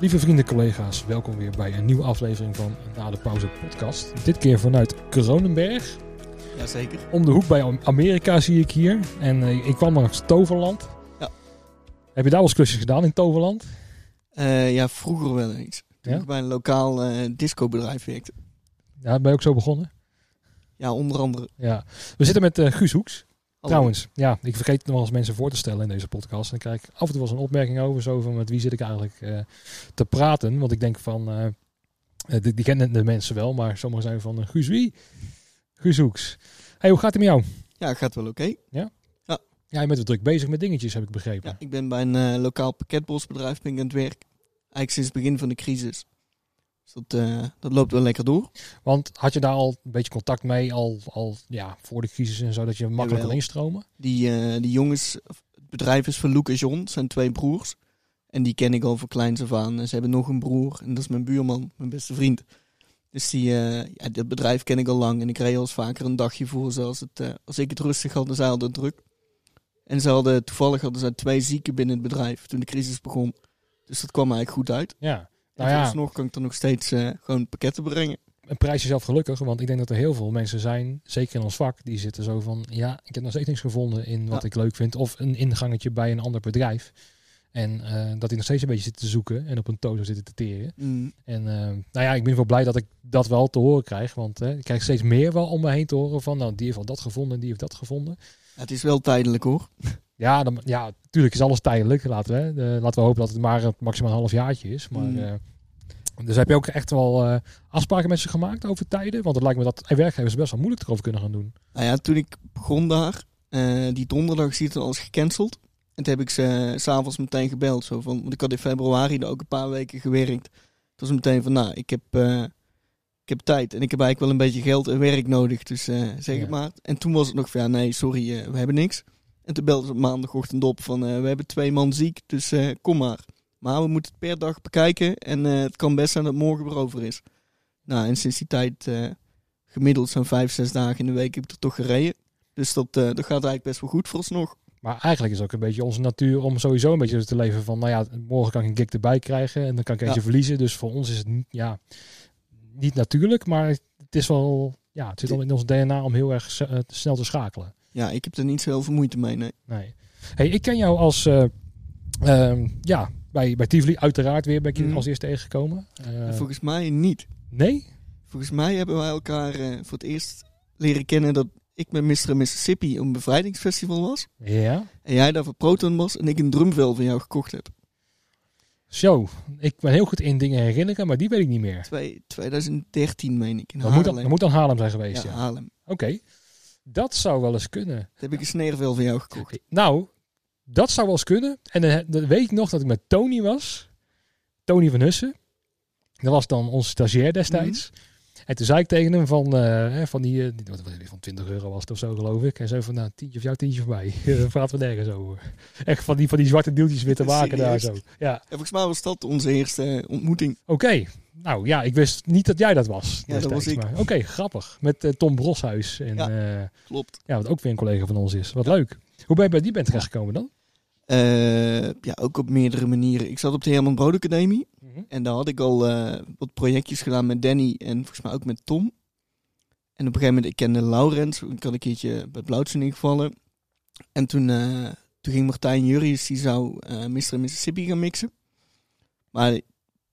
Lieve vrienden, collega's, welkom weer bij een nieuwe aflevering van Na de Pauze podcast. Dit keer vanuit Kronenberg. Jazeker. Om de hoek bij Amerika zie ik hier. En uh, ik kwam langs Toverland. Ja. Heb je daar wel eens klusjes gedaan in Toverland? Uh, ja, vroeger wel eens. Toen Ja? ik bij een lokaal uh, discobedrijf werkte. Ja, ben je ook zo begonnen? Ja, onder andere. Ja. We zitten met Guus Hoeks. Trouwens, ja, ik vergeet nog wel eens mensen voor te stellen in deze podcast. En dan krijg ik af en toe wel eens een opmerking over, zo van met wie zit ik eigenlijk eh, te praten. Want ik denk van, eh, eh, die, die kennen de mensen wel, maar sommigen zijn van, eh, Guus wie? Guus Hoeks. Hey, hoe gaat het met jou? Ja, gaat wel oké. Ja, je bent wel druk bezig met dingetjes, heb ik begrepen. Ja, ik ben bij een lokaal pakketbosbedrijf ben ik aan het werk. Eigenlijk sinds het begin van de crisis. Dus dat, eh, dat loopt wel lekker door. Want had je daar al een beetje contact mee, al, al ja, voor de crisis en zo, dat je makkelijk kon instromen? Die, eh, die jongens, het bedrijf is van Luc en John, zijn twee broers. En die ken ik al van kleins af aan. En ze hebben nog een broer en dat is mijn buurman, mijn beste vriend. Dus die, eh, ja, dat bedrijf ken ik al lang. En ik reed al eens vaker een dagje voor ze. Als, het, als ik het rustig had, dan zij hadden het druk. En ze hadden, toevallig hadden ze twee zieken binnen het bedrijf toen de crisis begon. Dus dat kwam eigenlijk goed uit. Ja. Nou ja, vooralsnog kan ik er nog steeds eh, gewoon pakketten brengen. en prijs jezelf gelukkig, want ik denk dat er heel veel mensen zijn, zeker in ons vak, die zitten zo van, ja, ik heb nog steeds niks gevonden in wat Ja. ik leuk vind, of een ingangetje bij een ander bedrijf. En eh, dat ik nog steeds een beetje zit te zoeken en op een tozo zitten te teren. Mm, En eh, nou ja, ik ben wel blij dat ik dat wel te horen krijg, want ik krijg steeds meer wel om me heen te horen van, nou, die heeft al dat gevonden en die heeft dat gevonden. het is wel tijdelijk hoor. Ja, dan, ja, natuurlijk is alles tijdelijk, laten we. eh, laten we hopen dat het maar maximaal een half jaartje is. Maar, Mm. eh, dus heb je ook echt wel eh, afspraken met ze gemaakt over tijden? Want het lijkt me dat werkgevers best wel moeilijk erover kunnen gaan doen. Nou ja, toen ik begon daar, eh, die donderdag zie het al als gecanceld. En toen heb ik ze eh, s'avonds meteen gebeld. Zo van, want ik had in februari er ook een paar weken gewerkt. Het was meteen van, nou, ik heb, eh, ik heb tijd. En ik heb eigenlijk wel een beetje geld en werk nodig. Dus eh, zeg Ja. het maar. En toen was het nog van, ja, nee, sorry, eh, we hebben niks. En toen belden ze op maandagochtend op van, eh, we hebben twee man ziek, dus eh, kom maar. Maar we moeten het per dag bekijken. En eh, het kan best zijn dat het morgen weer over is. Nou, en sinds die tijd... gemiddeld zo'n vijf, zes dagen in de week heb ik er toch gereden. Dus dat, dat gaat eigenlijk best wel goed vooralsnog. Maar eigenlijk is het ook een beetje onze natuur om sowieso een beetje te leven van, nou ja, morgen kan ik een gig erbij krijgen en dan kan ik eentje Ja. verliezen. Dus voor ons is het niet, ja, niet natuurlijk, maar het is wel, ja, het zit al in ons DNA om heel erg snel te schakelen. Ja, ik heb er niet zo heel veel moeite mee, nee. Nee. Hey, ik ken jou als, eh, ehm, ja, bij, bij Tivoli uiteraard weer ben ik je Mhm. als eerste tegengekomen. Eh, Volgens mij niet. nee? Volgens mij hebben wij elkaar eh, voor het eerst leren kennen dat ik met Mr. Mississippi een bevrijdingsfestival was. Ja. En jij daar voor Proton was en ik een drumvel van jou gekocht heb. Zo, ik ben heel goed in dingen herinneren, maar die weet ik niet meer. Twee, 2013 meen ik, in Dat moet, dan, dat moet dan Haarlem zijn geweest, ja, ja. Haarlem. Oké, dat zou wel eens kunnen. Heb ik een sneervel van jou gekocht. Nou, dat zou wel eens kunnen. En dan, weet ik nog dat ik met Tony was. Tony van Hussen. Dat was dan onze stagiair destijds. En toen zei ik tegen hem van, eh, van die, eh, wat van 20 euro was het of zo geloof ik. En zo van, nou, tientje of jou, tientje voor mij. Praten we nergens over. Echt van die, van die zwarte deeltjes weer te maken daar zo. Ja, En volgens mij was dat onze eerste ontmoeting. oké. Nou ja, ik wist niet dat jij dat was. Ja, dat was ik. Oké, grappig. Met eh, Tom Broshuis. En, Ja. ja. Klopt. ja, wat ook weer een collega van ons is. Wat leuk. Hoe ben je bij die band terechtgekomen dan? Eh, ja, ook op meerdere manieren. Ik zat op de Herman Brood Academie. En daar had ik al eh, wat projectjes gedaan met Danny en volgens mij ook met Tom. En op een gegeven moment, ik kende Laurens, ik had een keertje bij Blauwtsen ingevallen. En toen, eh, toen ging Martijn Jurrius, die zou eh Mr. Mississippi gaan mixen. Maar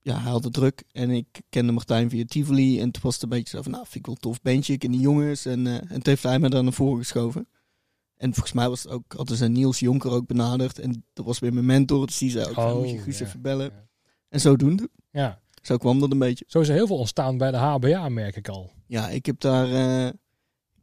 ja, hij had het druk en ik kende Martijn via Tivoli. En toen was het een beetje zo van, nou, vind ik wel tof bandje, ik en die jongens. En, eh, en toen heeft hij me daar naar voren geschoven. En volgens mij was het ook, hadden ze Niels Jonker ook benaderd. En dat was weer mijn mentor, dus die zei ook, Oh, moet je Guus ja. even bellen. Ja. En zodoende. Ja, Zo kwam dat een beetje. zo is er heel veel ontstaan bij de HBA, merk ik al. Ja, ik heb daar. eh,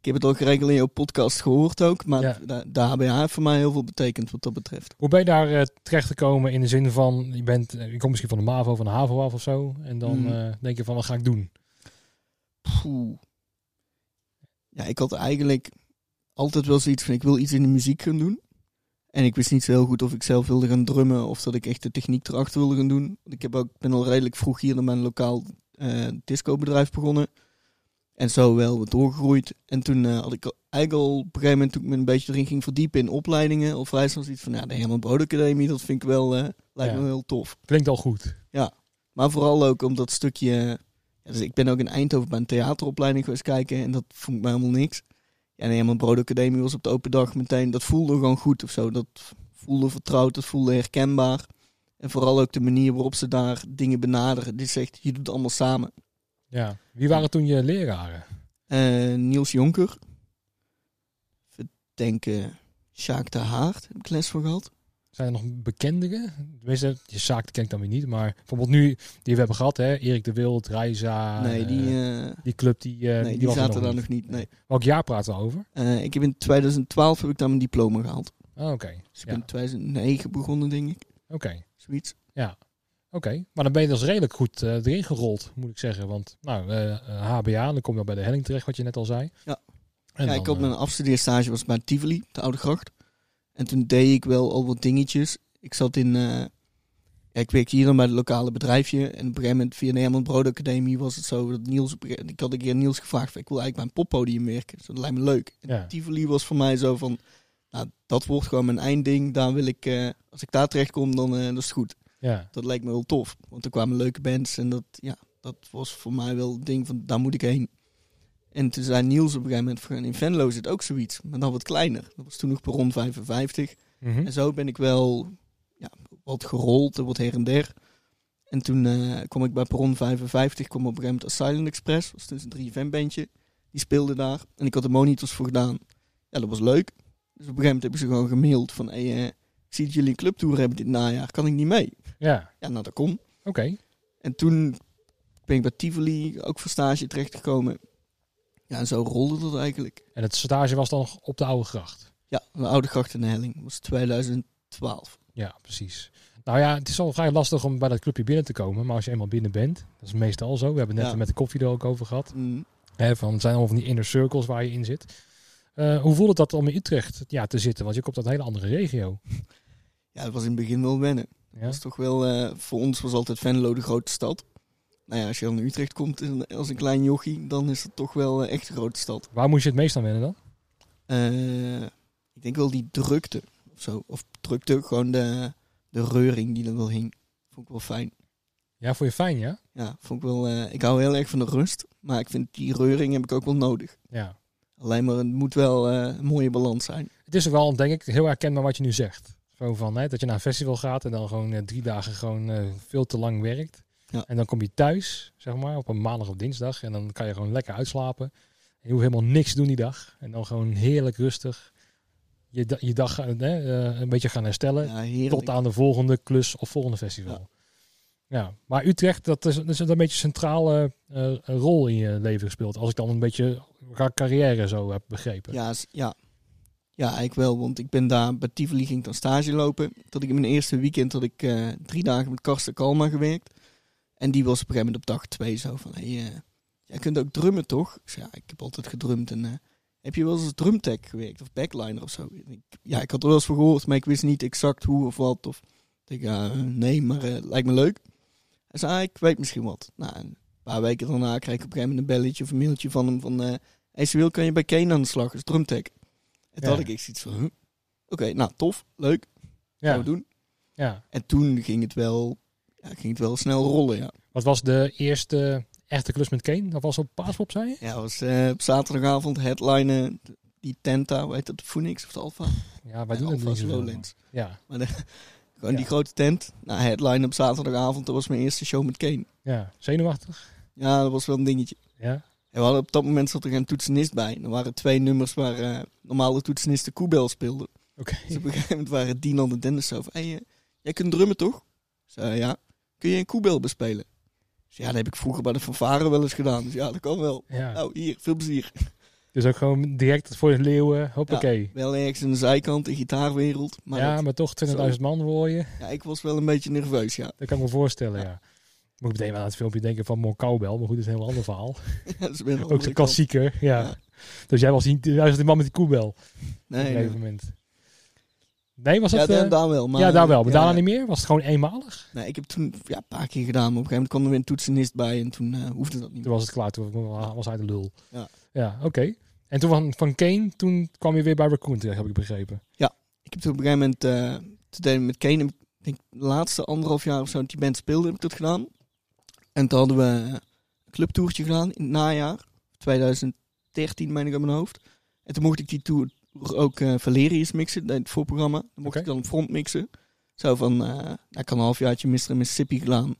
ik heb het ook geregeld in jouw podcast gehoord ook. Maar Ja. de, de HBA heeft voor mij heel veel betekend wat dat betreft. Hoe ben je daar eh, terecht gekomen in de zin van, je, bent, eh, je komt misschien van de MAVO, van de HAVO af of zo. En dan Mhm. eh, denk je van, wat ga ik doen? Poeh. Ja, ik had eigenlijk altijd wel zoiets van: ik wil iets in de muziek gaan doen. En ik wist niet zo heel goed of ik zelf wilde gaan drummen of dat ik echt de techniek erachter wilde gaan doen. Ik heb ook, ben al redelijk vroeg hier naar mijn lokaal eh discobedrijf begonnen. En zo wel doorgegroeid. En toen eh, had ik eigenlijk al op een gegeven moment, toen ik me een beetje erin ging verdiepen in opleidingen, al vrij snel zoiets van, ja, de Herman Brood Academie, dat vind ik wel, eh, lijkt Ja. me heel tof. Klinkt al goed. Ja. Maar vooral ook om dat stukje... Ja, dus ik ben ook in Eindhoven bij een theateropleiding geweest kijken. En dat vond ik mij helemaal niks. Ja, nee, mijn broodacademie was op de open dag meteen... Dat voelde gewoon goed of zo. Dat voelde vertrouwd, dat voelde herkenbaar. En vooral ook de manier waarop ze daar dingen benaderen. Dit zegt, je doet het allemaal samen. Ja. Wie waren toen je leraren? Uh, Niels Jonker. Denken Sjaak de Haard heb ik les voor gehad. Zijn er nog bekendere? Tenminste, je zaak ken ik dan weer niet. Maar bijvoorbeeld nu, die we hebben gehad, hè? Erik de Wild, Reiza. Nee, die, uh, die club, die, uh, nee, die, die zaten daar nog niet. Nee. Welk jaar praten we over? Ik heb in 2012 heb ik dan mijn diploma gehaald. Oh, oké. Okay. Dus ik ben in 2009 begonnen, denk ik. Oké. Okay. Zoiets. Ja. Oké, maar dan ben je dus redelijk goed uh, erin gerold, moet ik zeggen. Want nou, uh, HBA, dan kom je bij de helling terecht, wat je net al zei. Ja. En ja, dan, ik had mijn afstudeerstage was bij Tivoli, de Oude Gracht. En toen deed ik wel al wat dingetjes. Ik zat in... Uh, ja, ik werkte hier dan bij het lokale bedrijfje. En op een gegeven moment via de Herman Brood Academie was het zo dat Niels... Ik had een keer Niels gevraagd, ik wil eigenlijk bij een poppodium werken. Dus dat lijkt me leuk. En ja. Tivoli was voor mij zo van... Nou, dat wordt gewoon mijn eindding. Daar wil ik... Als ik daar terecht kom, dan dat is het goed. Ja. Dat lijkt me wel tof. Want er kwamen leuke bands. En dat, ja, dat was voor mij wel het ding van... Daar moet ik heen. En toen zei Niels op een gegeven moment... In Venlo zit ook zoiets. Maar dan wat kleiner. Dat was toen nog per rond 55. Mm -hmm. En zo ben ik wel ja, wat gerold, wat her en der. En toen uh, kwam ik bij Perron 55, kwam op een gegeven moment Silent Express. Dat was dus een 3 bandje. Die speelde daar. En ik had de monitors voor gedaan. Ja, dat was leuk. Dus op een gegeven moment heb ik ze gewoon gemaild van... Hey, uh, ik zie dat jullie een clubtour hebben dit najaar. Kan ik niet mee? Ja. Ja, nou dat kon. Oké. Okay. En toen ben ik bij Tivoli ook voor stage terechtgekomen. Ja, en zo rolde dat eigenlijk. En het stage was dan nog op de Oude Gracht? Ja, de Oude Gracht in de Helling. Dat was 2012. Ja, precies. Nou ja, het is al vrij lastig om bij dat clubje binnen te komen. Maar als je eenmaal binnen bent, dat is meestal zo. We hebben net Ja. met de koffie er ook over gehad. Mm. Hè, van, het zijn allemaal van die inner circles waar je in zit. Eh, hoe voelt het dat om in Utrecht ja, te zitten? Want je komt uit een hele andere regio. Ja, dat was in het begin wel wennen. Ja? Dat is toch wel, eh, voor ons was altijd Venlo de grote stad. Nou ja, als je dan naar Utrecht komt als een klein jochie, dan is het toch wel eh, echt een grote stad. Waar moest je het meest aan wennen dan? Eh, ik denk wel die drukte of zo. Of drukte, gewoon de, de reuring die er wel hing. Vond ik wel fijn. Ja, vond je fijn, ja? Ja, vond ik wel. ik hou heel erg van de rust. Maar ik vind die reuring heb ik ook wel nodig. Ja. Alleen maar het moet wel een mooie balans zijn. Het is ook wel, denk ik, heel herkenbaar wat je nu zegt. Zo van, hè, dat je naar een festival gaat en dan gewoon eh, drie dagen gewoon eh, veel te lang werkt. Ja. En dan kom je thuis, zeg maar, op een maandag of dinsdag. En dan kan je gewoon lekker uitslapen. En je hoeft helemaal niks te doen die dag. En dan gewoon heerlijk rustig je, je dag eh, een beetje gaan herstellen. Ja, tot aan de volgende klus of volgende festival. Ja, maar Utrecht, dat is, dat is een beetje een centrale rol in je leven gespeeld. Als ik dan een beetje qua carrière zo heb begrepen. Ja, ja. Ja, eigenlijk wel. Want ik ben daar bij Tivoli ging dan stage lopen. Dat ik in mijn eerste weekend had ik eh, drie dagen met Karsten Kalma gewerkt. En die was op een gegeven moment op dag twee zo van... Hey, eh, jij kunt ook drummen, toch? Ja, ik heb altijd gedrumd. En eh, heb je wel eens als drumtech gewerkt? Of backliner of zo? Ik, ja, ik had er wel eens voor gehoord, maar ik wist niet exact hoe of wat. Of ik eh, nee, maar lijkt me leuk. Hij zei, ah, ik weet misschien wat. Nou, en een paar weken daarna kreeg ik op een gegeven moment een belletje of een mailtje van hem van... hey, wil, kan je bij Kane aan de slag, als drumtech. En toen Ja. had ik echt zoiets van, huh? oké, nou, tof, leuk, gaan ja. we doen. ja. En toen ging het wel, ja, ging het wel snel rollen, ja. Wat was de eerste echte klus met Kane? Dat was op Paaspop, zei je? Ja, het was eh, op zaterdagavond headlinen, die Tenta, hoe heet dat, de Phoenix of de Alpha? Ja, wij doen het Alpha zo. Lowlands. Ja, Gewoon Ja. die grote tent. Nou, headline op zaterdagavond, dat was mijn eerste show met Kane. ja. Zenuwachtig? Ja, dat was wel een dingetje. Ja. En we hadden op dat moment zat er geen toetsenist bij. Er waren twee nummers waar eh normale toetsenisten Koebel speelden. Oké. Dus op een gegeven moment waren Dinan en Dennis zo van... Hey, eh, jij kunt drummen toch? Zei, ja. Kun je een koebel bespelen? Dus ja, dat heb ik vroeger bij de fanfare wel eens gedaan. Dus ja, dat kan wel. Ja. Nou, hier, veel plezier. Dus ook gewoon direct voor de leeuwen. Hoppakee. Wel ergens aan de zijkant, de gitaarwereld. Maar ja, dat- maar toch 20.000 man hoor je. ja, ik was wel een beetje nerveus, ja. Dat kan ik me voorstellen, ja. Moet ik meteen wel aan het filmpje denken van Mon Cowbell. Maar goed, dat is een heel ander verhaal. dat is weer een Ook kant. klassieker, ja. Ja. Dus jij was, die, jij was die man met die koebel op Nee, een nee. gegeven moment. Nee, was Ja, dat... daar, eh, daar wel. Maar, ja, daar wel. Maar ja, daarna niet meer? Was het gewoon eenmalig? Nee, ik heb toen ja, een paar keer gedaan. Maar op een gegeven moment kwam er weer een toetsenist bij. En toen eh, hoefde dat niet Toen was het klaar. Toen was hij de lul. Ja. Ja, oké. En toen van, van Kane, toen kwam je weer bij Raccoon terecht, heb ik begrepen. Ik heb toen op een gegeven moment... eh toen deed ik met Kane... denk de laatste anderhalf jaar of zo dat die band speelde, heb ik dat gedaan. En toen hadden we een clubtoertje gedaan in het najaar. 2013, meen ik aan mijn hoofd. En toen mocht ik die tour ook uh, Valerius mixen, het voorprogramma. Dan mocht ik dan front mixen. Zo van, eh ik had een halfjaartje Mr. Mississippi gedaan.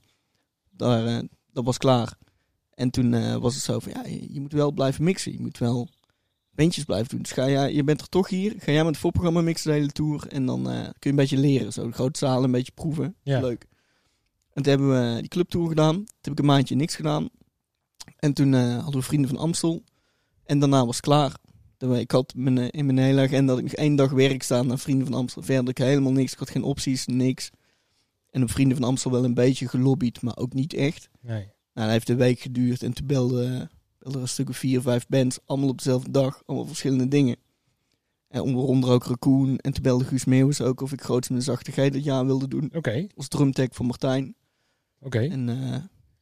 Daar, eh, dat was klaar. En toen eh, was het zo van, ja, je, moet wel blijven mixen. Je moet wel bandjes blijven doen. Dus ga jij, je bent er toch hier. Ga jij met het voorprogramma mixen de hele tour. En dan eh, kun je een beetje leren. Zo de grote zalen een beetje proeven. Ja. Leuk. En toen hebben we die clubtour gedaan. Toen heb ik een maandje niks gedaan. En toen eh, hadden we Vrienden van Amstel. En daarna was het klaar. Ik had mijn, eh, in mijn hele agenda dat ik nog één dag werk staan naar Vrienden van Amstel. Verder ik helemaal niks. Ik had geen opties, niks. En op Vrienden van Amstel wel een beetje gelobbyd, maar ook niet echt. Nee. Nou, dat heeft een week geduurd en toen belde, belde er een stuk of vier, vijf bands. Allemaal op dezelfde dag, allemaal verschillende dingen. En onder ook Raccoon. En toen belde Guus Meeuwis ook of ik groots met G dat jaar wilde doen. Oké, Als drumtech van Martijn. Oké, En eh,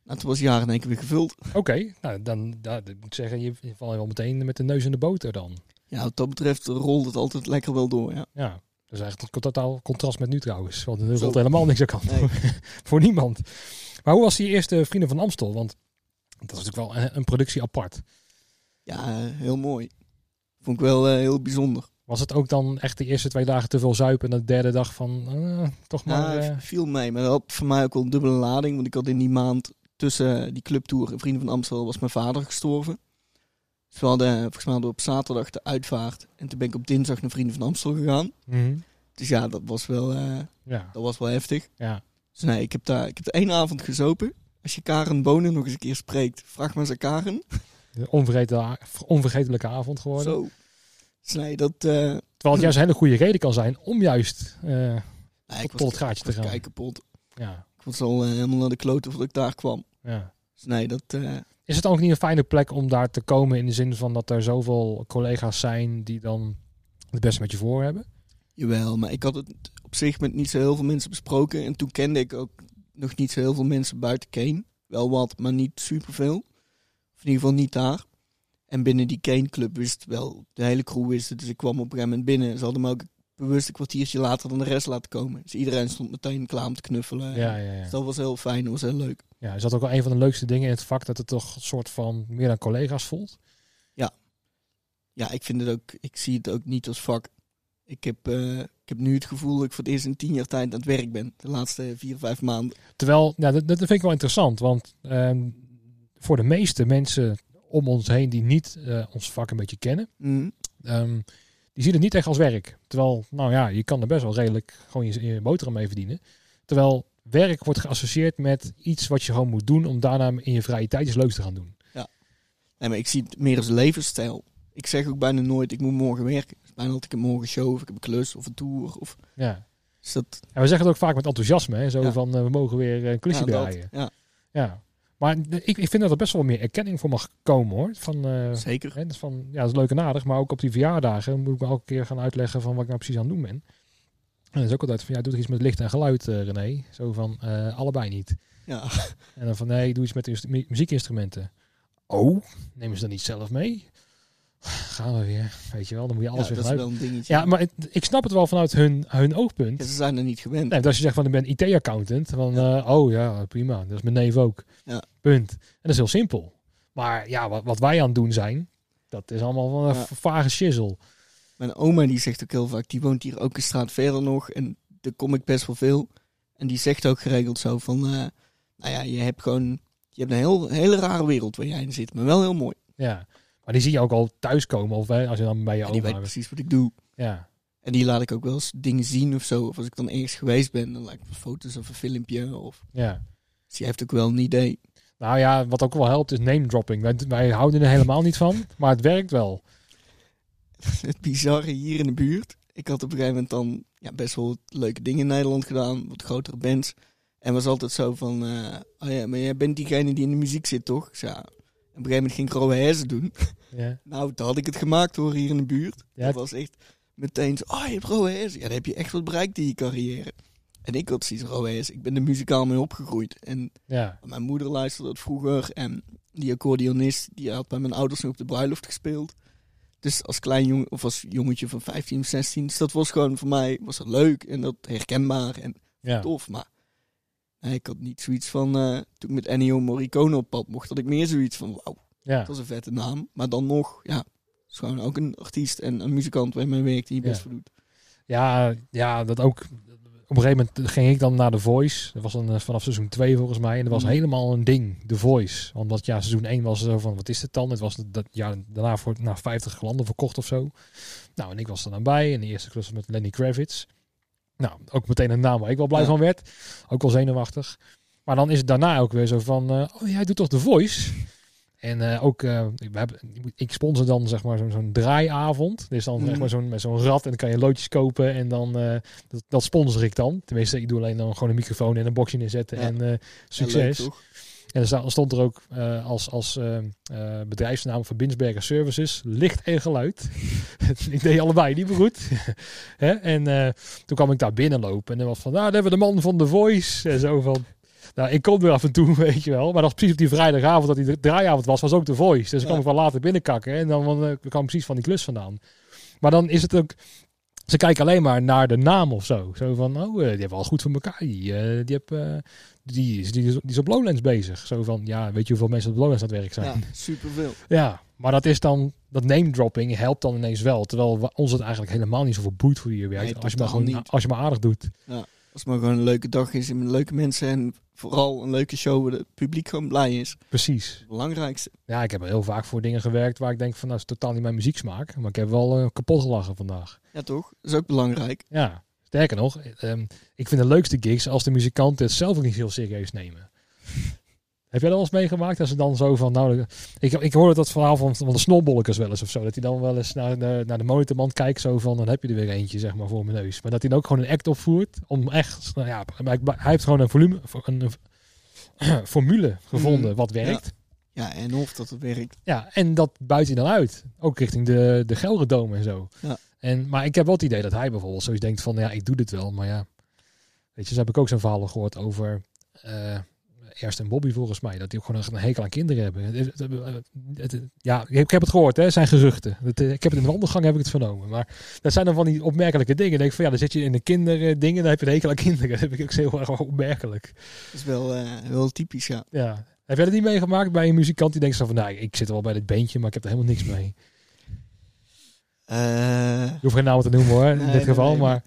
nou, toen was het jaar in één keer weer gevuld. oké. Nou, dan ja, ik moet zeggen, je valt wel meteen met de neus in de boter dan. Ja, wat dat betreft rolt het altijd lekker wel door, ja. Ja, dat is eigenlijk een totaal contrast met nu trouwens. Want er rolt helemaal niks aan kant Nee. voor niemand. Maar hoe was die eerste Vrienden van Amstel? Want dat is natuurlijk wel een, productie apart. Ja, heel mooi. Vond ik wel eh, heel bijzonder. Was het ook dan echt de eerste twee dagen te veel zuipen en de derde dag van eh, toch maar... Ja, eh, viel mee. Maar dat voor mij ook wel een dubbele lading. Want ik had in die maand tussen die clubtour en Vrienden van Amstel was mijn vader gestorven. Dus we hadden, volgens mij hadden we op zaterdag de uitvaart. En toen ben ik op dinsdag naar Vrienden van Amstel gegaan. mhm. Dus ja, dat was wel, eh, Ja, dat was wel heftig. ja. Dus nee, ik heb daar ik heb er één avond gezopen. Als je Karen Bonen nog eens een keer spreekt, vraag maar eens aan Karen. De onvergetelijke, onvergetelijke avond geworden. Zo. Dus nee, dat... eh, Terwijl het juist een hele goede reden kan zijn om juist... eh, Tot- tot het gaatje te gaan. kei kapot. ja, Ik was al eh, helemaal naar de kloten voordat ik daar kwam. ja. Dus nee, dat... eh, Is het dan ook niet een fijne plek om daar te komen in de zin van dat er zoveel collega's zijn die dan het beste met je voor hebben? Jawel, maar ik had het op zich met niet zo heel veel mensen besproken. En toen kende ik ook nog niet zo heel veel mensen buiten Kane. Wel wat, maar niet superveel. Of in ieder geval niet daar. En binnen die Kane Club wist wel, de hele crew wist het. Dus ik kwam op een gegeven moment binnen. Ze hadden me ook bewust een kwartiertje later dan de rest laten komen. Dus iedereen stond meteen klaar om te knuffelen. Ja, ja, ja. Dus dat was heel fijn, dat was heel leuk. ja. Is dat ook wel een van de leukste dingen in het vak dat het toch een soort van meer dan collega's voelt? Ja, ik vind het ook, ik zie het ook niet als vak. Ik heb, eh, ik heb nu het gevoel dat ik voor het eerst in tien jaar tijd aan het werk ben. De laatste vier, vijf maanden. Terwijl, nou, dat, dat vind ik wel interessant, want ehm, voor de meeste mensen om ons heen die niet eh, ons vak een beetje kennen, Mhm. ehm, die zien het niet echt als werk. Terwijl, nou ja, je kan er best wel redelijk gewoon je, je boterham mee verdienen. Terwijl werk wordt geassocieerd met iets wat je gewoon moet doen om daarna in je vrije tijd iets leuks te gaan doen. Nee, maar ik zie het meer als levensstijl. Ik zeg ook bijna nooit, ik moet morgen werken. Dus bijna altijd, ik heb morgen show, of ik heb een klus, of een tour. Of, Ja. dus dat, En we zeggen het ook vaak met enthousiasme, hè? zo Ja. van eh, we mogen weer een klusje ja, draaien. ja, Ja. Maar ik, ik vind dat er best wel meer erkenning voor mag komen hoor. Van, eh, zeker. hè, dus van, ja, dat is leuk en aardig, maar ook op die verjaardagen moet ik me elke keer gaan uitleggen van wat ik nou precies aan het doen ben. En dat is ook altijd van, ja, doe iets met licht en geluid, eh, René. Zo van, eh, allebei niet. Ja, En dan van, nee, doe iets met inst- mu- muziekinstrumenten. Oh, nemen ze dat niet zelf mee? Gaan we weer, weet je wel, dan moet je alles ja weer dat is wel een dingetje. Ja, maar het- ik snap het wel vanuit hun, hun oogpunt. Ja, ze zijn er niet gewend. Nee, als je zegt van ik ben IT-accountant, van eh, oh ja, prima, dat is mijn neef ook. Ja. Punt. En dat is heel simpel. Maar ja, wat, wat wij aan het doen zijn, dat is allemaal van een vage shizzle. Mijn oma die zegt ook heel vaak, die woont hier ook een straat verder nog. En daar kom ik best wel veel. En die zegt ook geregeld zo van, eh, nou ja, je hebt gewoon, je hebt een heel, hele rare wereld waar jij in zit. Maar wel heel mooi. Ja. Maar die zie je ook al thuiskomen, of hè, als je dan bij je En die weet bent. precies wat ik doe. Ja. En die laat ik ook wel eens dingen zien of zo. Of als ik dan ergens geweest ben, dan laat ik foto's of een filmpje. Of... ja. Dus die heeft ook wel een idee. Nou ja, wat ook wel helpt is name dropping. Wij, wij houden er helemaal niet van, maar het werkt wel. het bizarre hier in de buurt. Ik had op een gegeven moment dan ja, best wel leuke dingen in Nederland gedaan. Wat grotere bands. En was altijd zo van... eh, oh ja, maar jij bent diegene die in de muziek zit, toch? Ja. Een gegeven moment ging ik doen. Ja. Nou, toen had ik het gemaakt hoor, hier in de buurt. Ja. Dat was echt meteen zo... Oh, je hebt Rowe Herzen. Ja, dan heb je echt wat bereikt in je carrière. En ik had zoiets Rowe Herzen. Ik ben er muzikaal mee opgegroeid. En ja. mijn moeder luisterde dat vroeger. En die accordeonist, die had bij mijn ouders nog op de bruiloft gespeeld. Dus als klein jongen, of als jongetje van 15 of 16. Dus dat was gewoon voor mij was dat leuk en dat herkenbaar en ja. tof. Maar ik had niet zoiets van, eh, toen ik met Ennio Morricone op pad mocht, had ik meer zoiets van, wauw, Ja. dat is een vette naam. Maar dan nog, ja, het is gewoon ook een artiest en een muzikant waar je mee werkt die je Ja. best voor doet. Ja, ja, dat ook. Op een gegeven moment ging ik dan naar The Voice. Dat was dan eh, vanaf seizoen 2 volgens mij. En dat was Mhm. helemaal een ding, The Voice. Want dat ja, seizoen 1 was zo van, wat is het dan? Het was dat jaar daarna voor naar 50 landen verkocht of zo. Nou, en ik was er dan bij. En de eerste klus met Lenny Kravitz. Nou, ook meteen een naam waar ik wel blij Ja. van werd. Ook wel zenuwachtig. Maar dan is het daarna ook weer zo van, eh, oh jij doet toch The Voice? En eh, ook, eh, we hebben, ik sponsor dan zeg maar zo'n draaiavond. Dus dan zeg maar zo'n, met zo'n rad en dan kan je loodjes kopen en dan, dat, dat sponsor ik dan. Tenminste, ik doe alleen dan gewoon een microfoon en een boxje inzetten Ja. en succes. leuk? En er sta- stond er ook eh, als, als eh, eh, bedrijfsnaam van Binsberger Services, licht en geluid. ik deed allebei niet meer goed. Hè? En toen kwam ik daar binnenlopen en dan was van, nou, daar hebben we de man van The Voice. En zo van, nou, ik kom er af en toe, weet je wel. Maar dat was precies op die vrijdagavond dat die draaiavond was, was ook The Voice. Dus dan Ja. kwam ik wel later binnenkakken en dan kwam ik precies van die klus vandaan. Maar dan is het ook... Ze kijken alleen maar naar de naam of zo. Zo van, oh, eh, die hebben al goed voor elkaar. Die, eh, die, heb, eh, die, is, die, is, die is op Lowlands bezig. Zo van, ja, weet je hoeveel mensen op Lowlands aan het werk zijn? Ja, superveel. Ja, maar dat is dan, dat name dropping helpt dan ineens wel. Terwijl ons het eigenlijk helemaal niet zoveel boeit voor wie je werkt. Nee, als, je maar gewoon, niet. als je maar aardig doet. Als het maar gewoon een leuke dag is en met leuke mensen en vooral een leuke show waar het publiek gewoon blij is. Precies. Het belangrijkste. Ja, ik heb heel vaak voor dingen gewerkt waar ik denk van, nou, dat is totaal niet mijn muzieksmaak. Maar ik heb wel eh, kapot gelachen vandaag. Ja, toch? Dat is ook belangrijk. Ja, sterker nog, ehm, ik vind de leukste gigs als de muzikanten het zelf ook niet heel serieus nemen. Heb jij dat eens meegemaakt? Als ze dan zo van, nou, ik, ik hoorde dat verhaal van, van de snolbolletjes wel eens of zo. Dat hij dan wel eens naar de, naar de monitorman kijkt, zo van, dan heb je er weer eentje, zeg maar, voor mijn neus. Maar dat hij dan ook gewoon een act opvoert, om echt, nou ja, hij heeft gewoon een volume, een, een formule gevonden Mm, wat werkt. Ja, en of dat het werkt. Ja, en dat buit hij dan uit. Ook richting de, de Gelredome en zo. Ja. En, maar ik heb wel het idee dat hij bijvoorbeeld zoiets denkt van, ja, ik doe dit wel, maar ja. Weet je, zo heb ik ook zo'n verhaal gehoord over eh Ernst en Bobby volgens mij. Dat die ook gewoon een hekel aan kinderen hebben. Ja, ik heb het gehoord, hè. Zijn geruchten. Eh, ik heb het in de wandelgang heb ik het vernomen. Maar dat zijn dan van die opmerkelijke dingen. Dan denk ik van, ja, dan zit je in de kinderdingen, dan heb je een hekel aan kinderen. Dat heb ik ook heel erg opmerkelijk. Dat is wel, eh, wel typisch, ja. Ja. Heb jij dat niet meegemaakt bij een muzikant die denkt zo van, nou, ik zit wel bij dit beentje, maar ik heb er helemaal niks mee. Eh, Je hoeft geen namen te noemen hoor, in Nee, dit nee, geval. nee, maar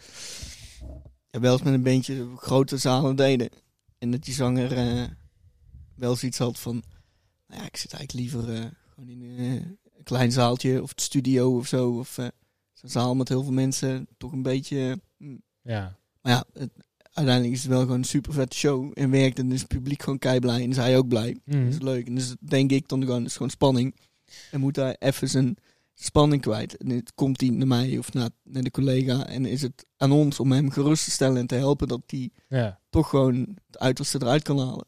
ja, wel eens met een beentje grote zalen deden. En dat die zanger eh, wel zoiets had van... Nou ja, ik zit eigenlijk liever eh, gewoon in eh, een klein zaaltje of het studio of zo. Of zo'n zaal met heel veel mensen. Toch een beetje... hm. ja. Maar ja, het- uiteindelijk is het wel gewoon een super vette show. En werkt en is het publiek gewoon kei blij. En is hij ook blij. Mhm. Dat is leuk. En dus denk ik dan gewoon, is gewoon spanning. En moet hij even zijn spanning kwijt. En het komt hij naar mij of naar, naar de collega. En is het aan ons om hem gerust te stellen en te helpen dat hij ja. Toch gewoon het uiterste eruit kan halen.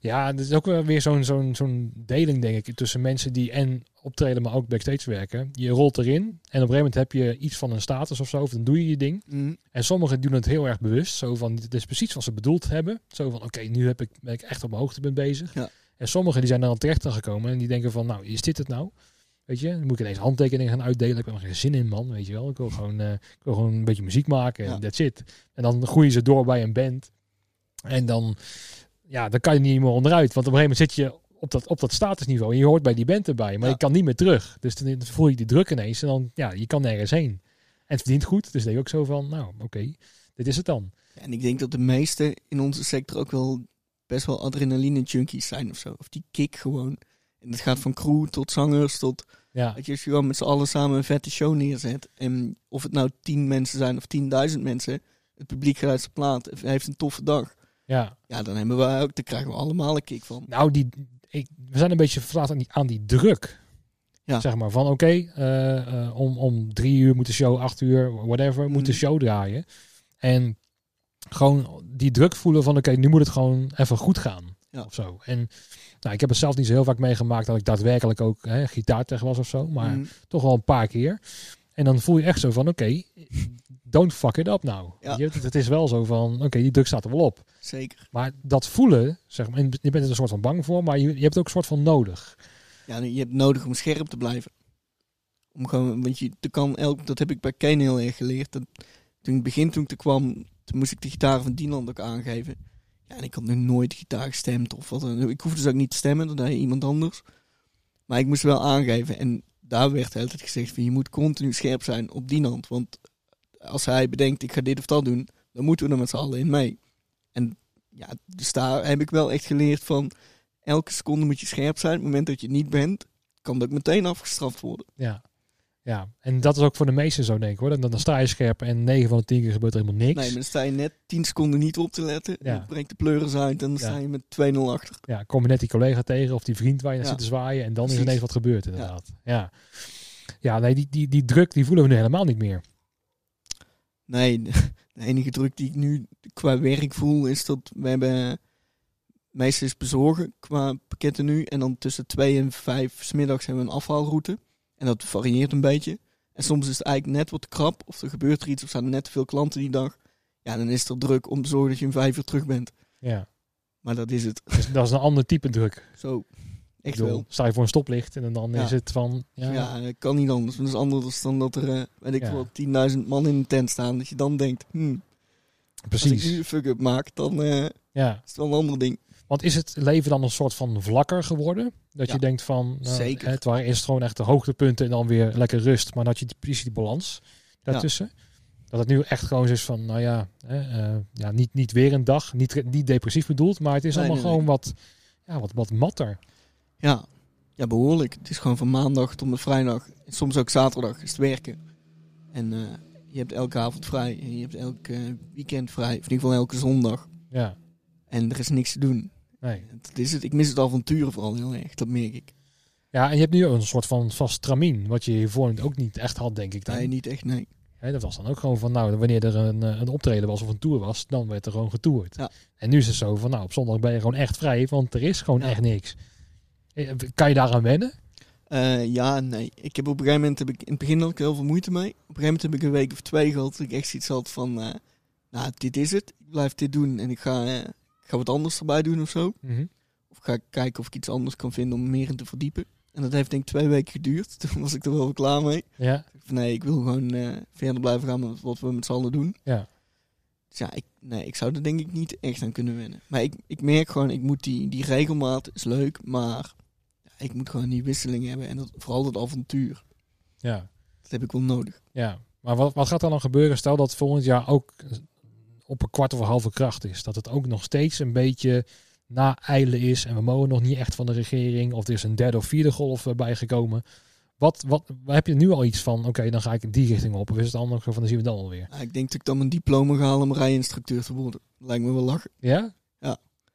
Ja, het is ook weer zo'n zo'n zo'n deling, denk ik, tussen mensen die en optreden, maar ook backstage werken. Je rolt erin en op een gegeven moment heb je iets van een status of zo, of dan doe je je ding. Mhm. En sommigen doen het heel erg bewust, zo van, dit is precies wat ze bedoeld hebben. Zo van, oké, nu heb ik, ben ik echt op mijn hoogtepunt bezig. Ja. En sommigen die zijn dan terecht gekomen en die denken van, nou, is dit het nou? Weet je, dan moet ik ineens handtekeningen gaan uitdelen. Ik heb er geen zin in, man, weet je wel. Ik wil gewoon, eh, ik wil gewoon een beetje muziek maken en Ja. that's it. En dan groeien ze door bij een band. En dan, ja, dan kan je niet meer onderuit. Want op een gegeven moment zit je op dat, op dat statusniveau en je hoort bij die band erbij. Maar Ja. je kan niet meer terug. Dus dan, dan voel je die druk ineens en dan, ja, je kan nergens heen. En het verdient goed, dus denk ook zo van, nou, oké, dit is het dan. En ik denk dat de meesten in onze sector ook wel best wel adrenaline junkies zijn of zo. Of die kick gewoon. En het gaat van crew tot zangers tot... Ja, Dat je als je gewoon met z'n allen samen een vette show neerzet. En of het nou tien mensen zijn of tienduizend mensen. Het publiek gaat uit zijn plaat. heeft een toffe dag. Ja. Ja, dan hebben we ook, daar krijgen we allemaal een kick van. Nou, die, ik, we zijn een beetje verslaafd aan die, aan die druk. Ja. Zeg maar van oké, eh, eh, om, om drie uur moet de show, acht uur, whatever, moet de Mhm. show draaien. En gewoon die druk voelen van oké, nu moet het gewoon even goed gaan. Ja. Of zo. En nou, ik heb het zelf niet zo heel vaak meegemaakt dat ik daadwerkelijk ook hè, gitaartech was of zo. Maar Mhm. toch wel een paar keer. En dan voel je echt zo van oké, don't fuck it up nou. Ja. Je, het is wel zo van oké, die druk staat er wel op. Zeker. Maar dat voelen, zeg maar, je bent er een soort van bang voor, maar je, je hebt het ook een soort van nodig. Ja, je hebt nodig om scherp te blijven. Om gewoon, want je er kan elk, dat heb ik bij Kane heel erg geleerd. Dat, toen het begin, toen ik er kwam, toen moest ik de gitaar van Dienland ook aangeven. Ja, en ik had nu nooit gitaar gestemd of wat dan. Ik hoefde dus ook niet te stemmen, dat deed iemand anders. Maar ik moest wel aangeven. En daar werd altijd gezegd van je moet continu scherp zijn op die hand. Want als hij bedenkt ik ga dit of dat doen, dan moeten we er met z'n allen in mee. En ja, dus daar heb ik wel echt geleerd van elke seconde moet je scherp zijn. Op het moment dat je niet bent, kan dat meteen afgestraft worden. Ja. Ja, en dat is ook voor de meesten zo, denk ik hoor. Dan, dan sta je scherp en 9 van de 10 keer gebeurt er helemaal niks. Nee, maar dan sta je net 10 seconden niet op te letten. Ja. Dan breekt de pleuris uit en dan Ja. sta je met 2-0 achter. Ja, kom je net die collega tegen of die vriend waar je naar Ja. zit te zwaaien en dan is ineens wat gebeurd inderdaad. Ja, ja. nee, die, die, die druk die voelen we nu helemaal niet meer. Nee, de enige druk die ik nu qua werk voel is dat we hebben meestal is bezorgen qua pakketten nu. En dan tussen 2 en 5 smiddags hebben we een afhaalroute. En dat varieert een beetje. En soms is het eigenlijk net wat krap of er gebeurt er iets of staan er net te veel klanten die dag. Ja, dan is het er druk om te zorgen dat je om 5 uur terug bent. Ja, Maar dat is het. dus dat is een ander type druk. Zo. Echt Ik bedoel, wel. Sta je voor een stoplicht en dan Ja. is het van... Ja, Ja, dat kan niet anders. Dat is anders dan dat er, eh, weet ik Ja. wel, 10.000 man in de tent staan. Dat je dan denkt, hmm, als ik precies. nu fuck-up maak, dan eh, Ja, is het wel een ander ding. want is het leven dan een soort van vlakker geworden? Dat je denkt van... nou, Zeker. Het waren eerst gewoon echt de hoogtepunten en dan weer lekker rust. Maar dat je die, precies die balans daartussen. Dat het nu echt gewoon is van, nou ja, hè, eh, ja niet, niet weer een dag. Niet, niet depressief bedoeld, maar het is Nee, allemaal nee, gewoon wat, ja, wat, wat matter. Ja. ja, behoorlijk. Het is gewoon van maandag tot met vrijdag. Soms ook zaterdag is het werken. En eh, je hebt elke avond vrij. En je hebt elk eh, weekend vrij. Of in ieder geval elke zondag. Ja, En er is niks te doen. nee. Dat is het. Ik mis het avonturen vooral heel erg. Dat merk ik. Ja, en je hebt nu ook een soort van vast tramien, wat je hiervoor ook niet echt had, denk ik dan. Nee, niet echt, nee. Dat was dan ook gewoon van, nou, wanneer er een, eh, een optreden was of een tour was, dan werd er gewoon getoerd. Ja. En nu is het zo van, nou, op zondag ben je gewoon echt vrij, want er is gewoon Ja. echt niks. Eh, Kan je daaraan wennen? Eh, ja, nee. Ik heb op een gegeven moment, heb ik, in het begin had ik heel veel moeite mee. Op een gegeven moment heb ik een week of twee gehad dat ik echt zoiets had van, eh, nou, dit is het. Ik blijf dit doen en ik ga, ik ga wat anders erbij doen of zo. Mhm. Of ga ik kijken of ik iets anders kan vinden om me meer in te verdiepen. En dat heeft denk ik twee weken geduurd. Toen was ik er wel klaar mee. Ja, van, nee, ik wil gewoon verder blijven gaan met wat we met z'n allen doen. ja, Dus ja, ik, nee, ik zou er denk ik niet echt aan kunnen wennen. Maar ik, ik merk gewoon, ik moet die, die regelmaat is leuk, maar ik moet gewoon die wisseling hebben. En dat, vooral dat avontuur, ja, dat heb ik wel nodig. ja. Maar wat, wat gaat er dan gebeuren? Stel dat volgend jaar ook op een kwart of een halve kracht is. Dat het ook nog steeds een beetje na-eilen is. En we mogen nog niet echt van de regering. Of er is een derde of vierde golf eh, bijgekomen. Wat, wat, heb je nu al iets van, oké, dan ga ik in die richting op. Of is het zo van, dan zien we dan alweer. Nou, ik denk dat ik dan mijn diploma ga halen om rijinstructeur te worden. Lijkt me wel lachen. Ja?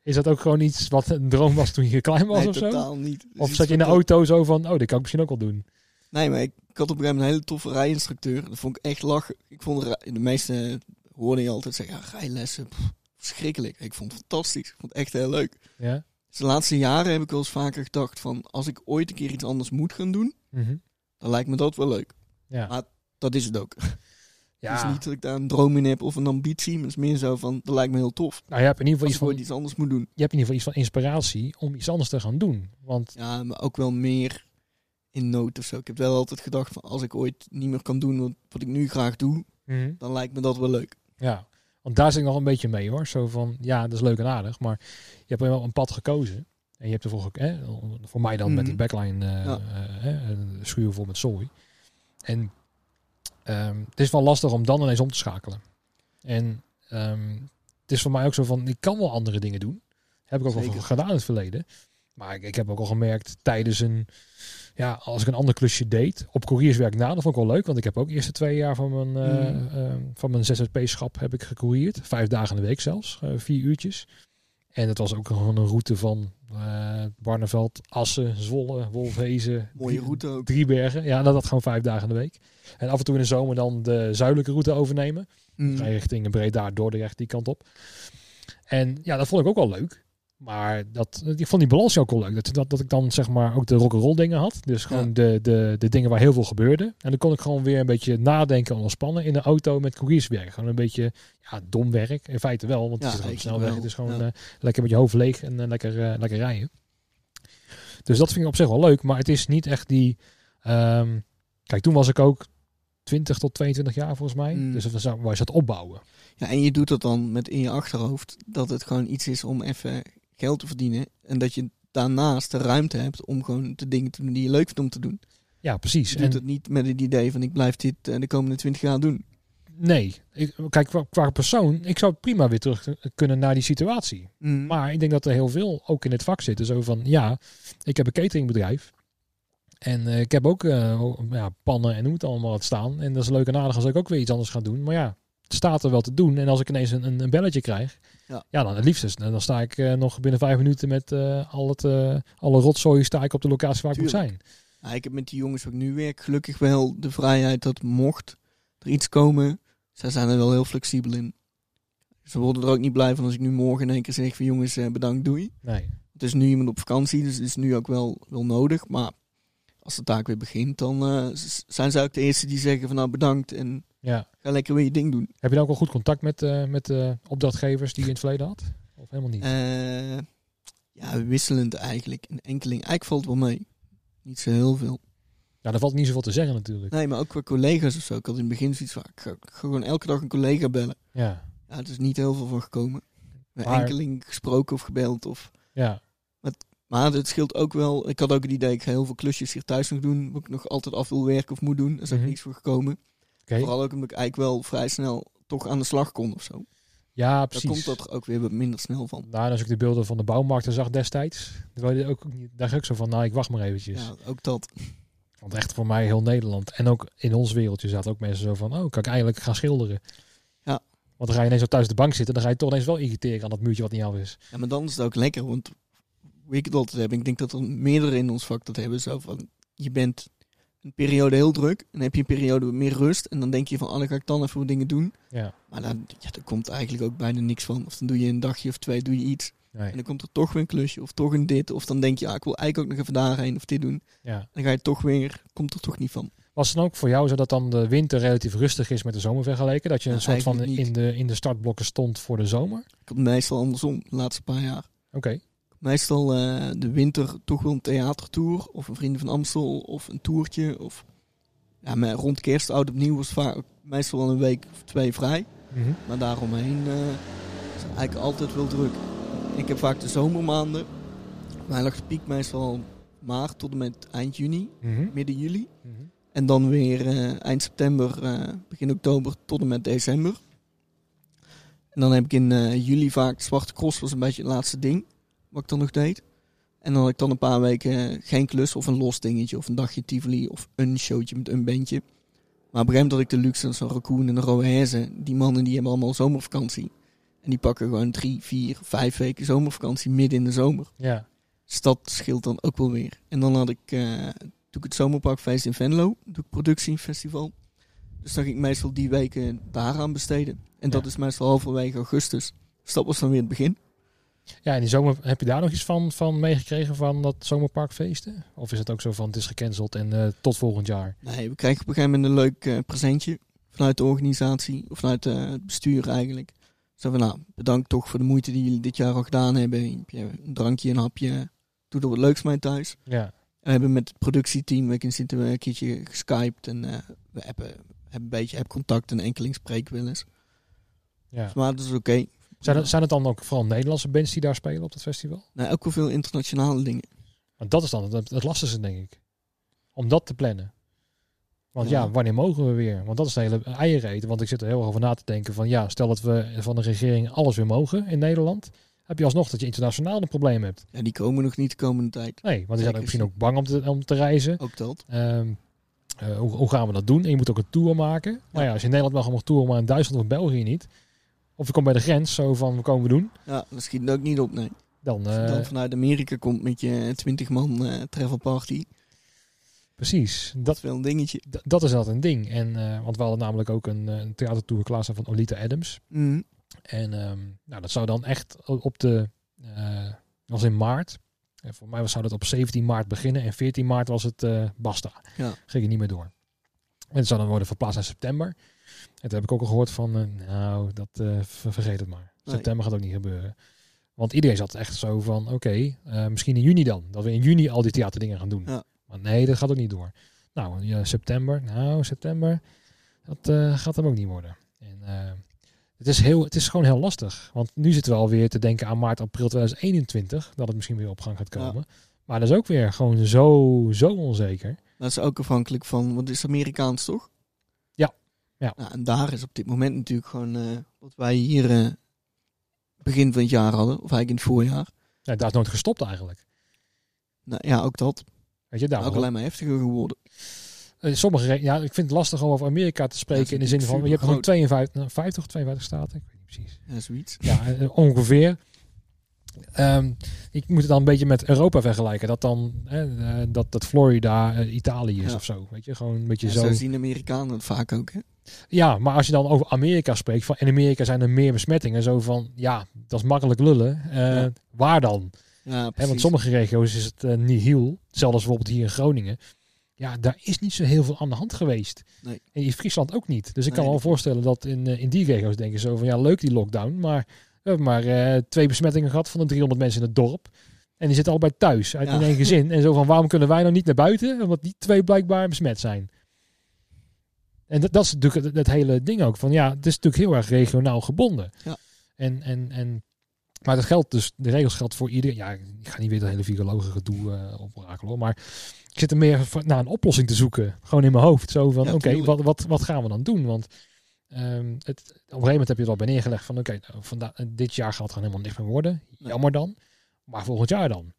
Is dat ook gewoon iets wat een droom was toen je klein was nee, of zo? totaal niet. Of iets zat je in de auto zo van, oh, dit kan ik misschien ook wel doen. Nee, maar ik, ik had op een gegeven moment een hele toffe rijinstructeur. Dat vond ik echt lachen. Ik vond de, de meeste hoorde je altijd zeggen, ja, rijlessen, pff, verschrikkelijk. Ik vond het fantastisch. Ik vond het echt heel leuk. Ja? Dus de laatste jaren heb ik wel eens vaker gedacht van, als ik ooit een keer iets anders moet gaan doen, Mhm. dan lijkt me dat wel leuk. Ja. Maar dat is het ook. ja. Het is niet dat ik daar een droom in heb of een ambitie, maar het is meer zo van, dat lijkt me heel tof. Nou, je hebt in ieder geval iets van, iets anders moet doen. je hebt in ieder geval iets van inspiratie om iets anders te gaan doen. Want Ja, maar ook wel meer in nood of zo. Ik heb wel altijd gedacht van, als ik ooit niet meer kan doen wat, wat ik nu graag doe, dan lijkt me dat wel leuk. ja, want daar zit ik nog een beetje mee hoor. Zo van, ja, dat is leuk en aardig, maar je hebt wel een pad gekozen. En je hebt ervoor, hè, voor mij dan met die Mhm. backline uh, Ja. schuur vol met zooi. En ehm, het is wel lastig om dan ineens om te schakelen. En ehm, het is voor mij ook zo van, ik kan wel andere dingen doen. Heb ik ook Zeker. al gedaan in het verleden. Maar ik, ik heb ook al gemerkt tijdens een, ja, als ik een ander klusje deed, op courierswerk na, dat vond ik wel leuk. Want ik heb ook de twee jaar van mijn, eh, Mm. eh, van mijn ZZP-schap heb ik gecourieerd. Vijf dagen in de week zelfs, eh, vier uurtjes. En het was ook gewoon een route van eh Barneveld, Assen, Zwolle, Wolfhezen. Mooie route ook. Driebergen. Ja, dat had gewoon vijf dagen in de week. En af en toe in de zomer dan de zuidelijke route overnemen. Mm. Ga je richting Breda, Dordrecht, die kant op. En ja, dat vond ik ook wel leuk. Maar dat, ik vond die balans ook wel leuk. Dat, dat, dat ik dan zeg maar ook de rock'n'roll dingen had. Dus gewoon Ja. de, de, de dingen waar heel veel gebeurde. En dan kon ik gewoon weer een beetje nadenken en ontspannen in de auto met courierswerk. Gewoon een beetje ja, dom werk. In feite wel, want Ja, het is gewoon snelweg. Het is gewoon Ja. eh, lekker met je hoofd leeg en eh, lekker, eh, lekker rijden. Dus dat vind ik op zich wel leuk. Maar het is niet echt die... ehm, kijk, toen was ik ook 20 tot 22 jaar volgens mij. Mm. Dus dat was, was het opbouwen. Ja, en je doet dat dan met in je achterhoofd dat het gewoon iets is om even geld te verdienen. En dat je daarnaast de ruimte hebt om gewoon de dingen te doen die je leuk vindt om te doen. Ja, precies. Je En doet het niet met het idee van ik blijf dit eh, de komende 20 jaar doen. nee, ik, kijk, qua, qua persoon, ik zou prima weer terug kunnen naar die situatie. Mm. Maar ik denk dat er heel veel ook in het vak zitten. Zo van, ja, ik heb een cateringbedrijf. En eh, ik heb ook eh, ja, pannen en hoe het allemaal wat staan. En dat is leuk en aardig als ik ook weer iets anders ga doen. Maar ja, het staat er wel te doen. En als ik ineens een, een, een belletje krijg, Ja. ja. dan het liefst dan sta ik eh, nog binnen vijf minuten met eh, al het, eh, alle rotzooi sta ik op de locatie waar ik moet zijn. Ja, ik heb met die jongens ik nu werk gelukkig wel de vrijheid dat mocht er iets komen, zij zijn er wel heel flexibel in. Ze worden er ook niet blij van als ik nu morgen in één keer zeg van jongens bedankt doei. Nee. Het is nu iemand op vakantie, dus het is nu ook wel, wel nodig. Maar als de taak weer begint, dan zijn zij ook de eerste die zeggen van nou bedankt en Ja. ga lekker weer je ding doen. Heb je nou ook al goed contact met, eh, met eh, opdrachtgevers die je in het verleden had? Of helemaal niet? Eh, ja, wisselend eigenlijk. Een enkeling. Eigenlijk valt wel mee. Niet zo heel veel. Ja, daar valt niet zoveel te zeggen natuurlijk. Nee, maar ook qua collega's of zo. Ik had in het begin zoiets van, ik ga, ik ga gewoon elke dag een collega bellen. Ja. Ja, het is niet heel veel van gekomen. Een Maar- enkeling gesproken of gebeld. Of... Ja. Maar het scheelt ook wel. Ik had ook het idee, ik ga heel veel klusjes hier thuis nog doen. Wat ik nog altijd af wil werken of moet doen. Daar is ook Mhm. niks voor gekomen. Oké. Vooral ook omdat ik eigenlijk wel vrij snel toch aan de slag kon of zo. Ja, Daar precies. komt dat er ook weer wat minder snel van. Nou, en als ik de beelden van de bouwmarkten zag destijds, ook niet, dacht ik ook zo van, nou, ik wacht maar eventjes. Ja, ook dat. Want echt voor mij heel Nederland en ook in ons wereldje zaten ook mensen zo van, oh, kan ik eindelijk gaan schilderen? Ja. Want dan ga je ineens zo thuis op de bank zitten, dan ga je toch ineens wel irriteren aan dat muurtje wat niet af is. Ja, maar dan is het ook lekker, want hoe ik altijd heb, ik denk dat er meerdere in ons vak dat hebben, zo van, je bent een periode heel druk, en dan heb je een periode met meer rust, en dan denk je van, oh, dan ga ik dan even wat dingen doen. Ja. Maar dan, ja, daar komt eigenlijk ook bijna niks van. Of dan doe je een dagje of twee, doe je iets, Nee. en dan komt er toch weer een klusje, of toch een dit, of dan denk je, ah, ik wil eigenlijk ook nog even daarheen, of dit doen. Ja. Dan ga je toch weer, komt er toch niet van. Was het dan ook voor jou zo dat dan de winter relatief rustig is met de zomer vergeleken? Dat je een Ja, soort van niet. in de, in de startblokken stond voor de zomer? Ik had meestal andersom, de laatste paar jaar. Oké. Meestal eh, de winter toch wel een theatertour of een Vrienden van Amstel of een toertje. Of ja, maar rond kerst, oud opnieuw was vaak meestal wel een week of twee vrij. Mhm. Maar daaromheen eh, is het eigenlijk altijd wel druk. Ik heb vaak de zomermaanden. Mij lag de piek meestal maart tot en met eind juni, Mhm. midden juli. Mhm. En dan weer eh, eind september, begin oktober tot en met december. En dan heb ik in juli vaak Zwarte Cross was een beetje het laatste ding. Wat ik dan nog deed. En dan had ik dan een paar weken eh, geen klus of een los dingetje. Of een dagje Tivoli of een showtje met een bandje. Maar op een gegeven moment had ik de luxe, zo'n Raccoon en de Rohezen. Die mannen die hebben allemaal zomervakantie. En die pakken gewoon drie, vier, vijf weken zomervakantie midden in de zomer. Ja. Dus dat scheelt dan ook wel weer. En dan had ik, eh doe ik het zomerparkfeest in Venlo, doe ik productiefestival. Dus dan ging ik meestal die weken daaraan besteden. En dat is meestal halverwege augustus. Dus dat was dan weer het begin. Ja, en die zomer, heb je daar nog iets van, van meegekregen van dat zomerparkfeesten? Of is het ook zo van, het is gecanceld en eh, tot volgend jaar? Nee, we krijgen op een gegeven moment een leuk eh, presentje vanuit de organisatie, of vanuit eh, het bestuur eigenlijk. Zo van, nou, bedankt toch voor de moeite die jullie dit jaar al gedaan hebben. Een drankje, een hapje, doe er wat leuks mee thuis. Ja. En we hebben met het productieteam, we zitten een keertje geskyped en we hebben, hebben een beetje contact en enkeling spreken wel eens. ja. Maar dat is oké. Zijn, het, zijn het dan ook vooral Nederlandse bands die daar spelen op dat festival? Nou, ook wel veel internationale dingen. Want dat is dan het, het lastigste, denk ik. Om dat te plannen. Want ja. Ja. wanneer mogen we weer? Want dat is de hele eieren eten. Want ik zit er heel erg over na te denken van ja, stel dat we van de regering alles weer mogen in Nederland. Heb je alsnog dat je internationaal een probleem hebt. Ja, die komen nog niet de komende tijd. Nee, want die zijn ook misschien ook bang om te, om te reizen. Ook dat. Ehm, eh, hoe, hoe gaan we dat doen? En je moet ook een tour maken. Maar ja, als je in Nederland mag, mag tour, maar in Duitsland of België niet. Of je komt bij de grens, zo van, wat komen we doen? Ja, dat schiet ook niet op, nee. Dan, je eh, dan vanuit Amerika komt met je 20 man eh travel party. precies. Dat Dat, is wel een dingetje. dat is altijd een ding. En, eh, want we hadden namelijk ook een, een theatertour klaarstaan van Olita Adams. Mhm. En ehm, nou, dat zou dan echt op de, was in maart. En voor mij was- zou dat op 17 maart beginnen. En 14 maart was het eh, basta. Ja. Ging het niet meer door. En het zou dan worden verplaatst naar september. En toen heb ik ook al gehoord van, eh, nou, dat eh, ver- vergeet het maar. September gaat ook niet gebeuren. Want iedereen zat echt zo van, oké, eh, misschien in juni dan. Dat we in juni al die theaterdingen gaan doen. Ja. Maar nee, dat gaat ook niet door. Nou, ja, september, nou, september. Dat gaat hem ook niet worden. En, het, is heel, het is gewoon heel lastig. Want nu zitten we alweer te denken aan maart, april 2021. Dat het misschien weer op gang gaat komen. Maar dat is ook weer gewoon zo, zo onzeker. Dat is ook afhankelijk van, wat is Amerikaans toch? Ja. Nou, en daar is op dit moment natuurlijk gewoon uh, wat wij hier begin van het jaar hadden. Of eigenlijk in het voorjaar. Ja, daar is nooit gestopt eigenlijk. Nou ja, ook dat. Weet je, daar ook alleen maar heftiger geworden. Uh, sommige, ja, ik vind het lastig om over Amerika te spreken in de zin van, je hebt gewoon 52, 50 of 52 staten, ik weet niet precies. Ja, zoiets. Ja, ongeveer. Um, ik moet het dan een beetje met Europa vergelijken. Dat dan dat, dat Florida Italië is ja. of zo. Weet je, gewoon een beetje ja, zo. Zo zien Amerikanen het vaak ook, hè? Ja, maar als je dan over Amerika spreekt, van in Amerika zijn er meer besmettingen. Zo van, ja, dat is makkelijk lullen. Ja. Waar dan? Ja, He, want sommige regio's is het uh, niet heel. Zelfs bijvoorbeeld hier in Groningen. Ja, daar is niet zo heel veel aan de hand geweest. Nee. En in Friesland ook niet. Dus ik Nee, kan me wel voorstellen dat in, uh, in die regio's denken zo van... Ja, leuk die lockdown. Maar we hebben maar twee besmettingen gehad van de 300 mensen in het dorp. En die zitten allebei thuis, uit Ja. in één gezin. En zo van, waarom kunnen wij nou niet naar buiten? Omdat die twee blijkbaar besmet zijn. En dat, dat is natuurlijk het, het hele ding ook. Van ja, het is natuurlijk heel erg regionaal gebonden. Ja. En, en, en maar dat geldt dus, de regels geldt voor iedereen. Ja, ik ga niet weer dat hele virologen gedoe uh, oprakelen hoor. Maar ik zit er meer naar een oplossing te zoeken. Gewoon in mijn hoofd. Zo van, Ja, oké, wat, wat, wat gaan we dan doen? Want ehm, het, op een gegeven moment heb je er al bij neergelegd van, oké, nou, vanda- dit jaar gaat het gewoon helemaal niks meer worden. Jammer dan. Maar volgend jaar dan?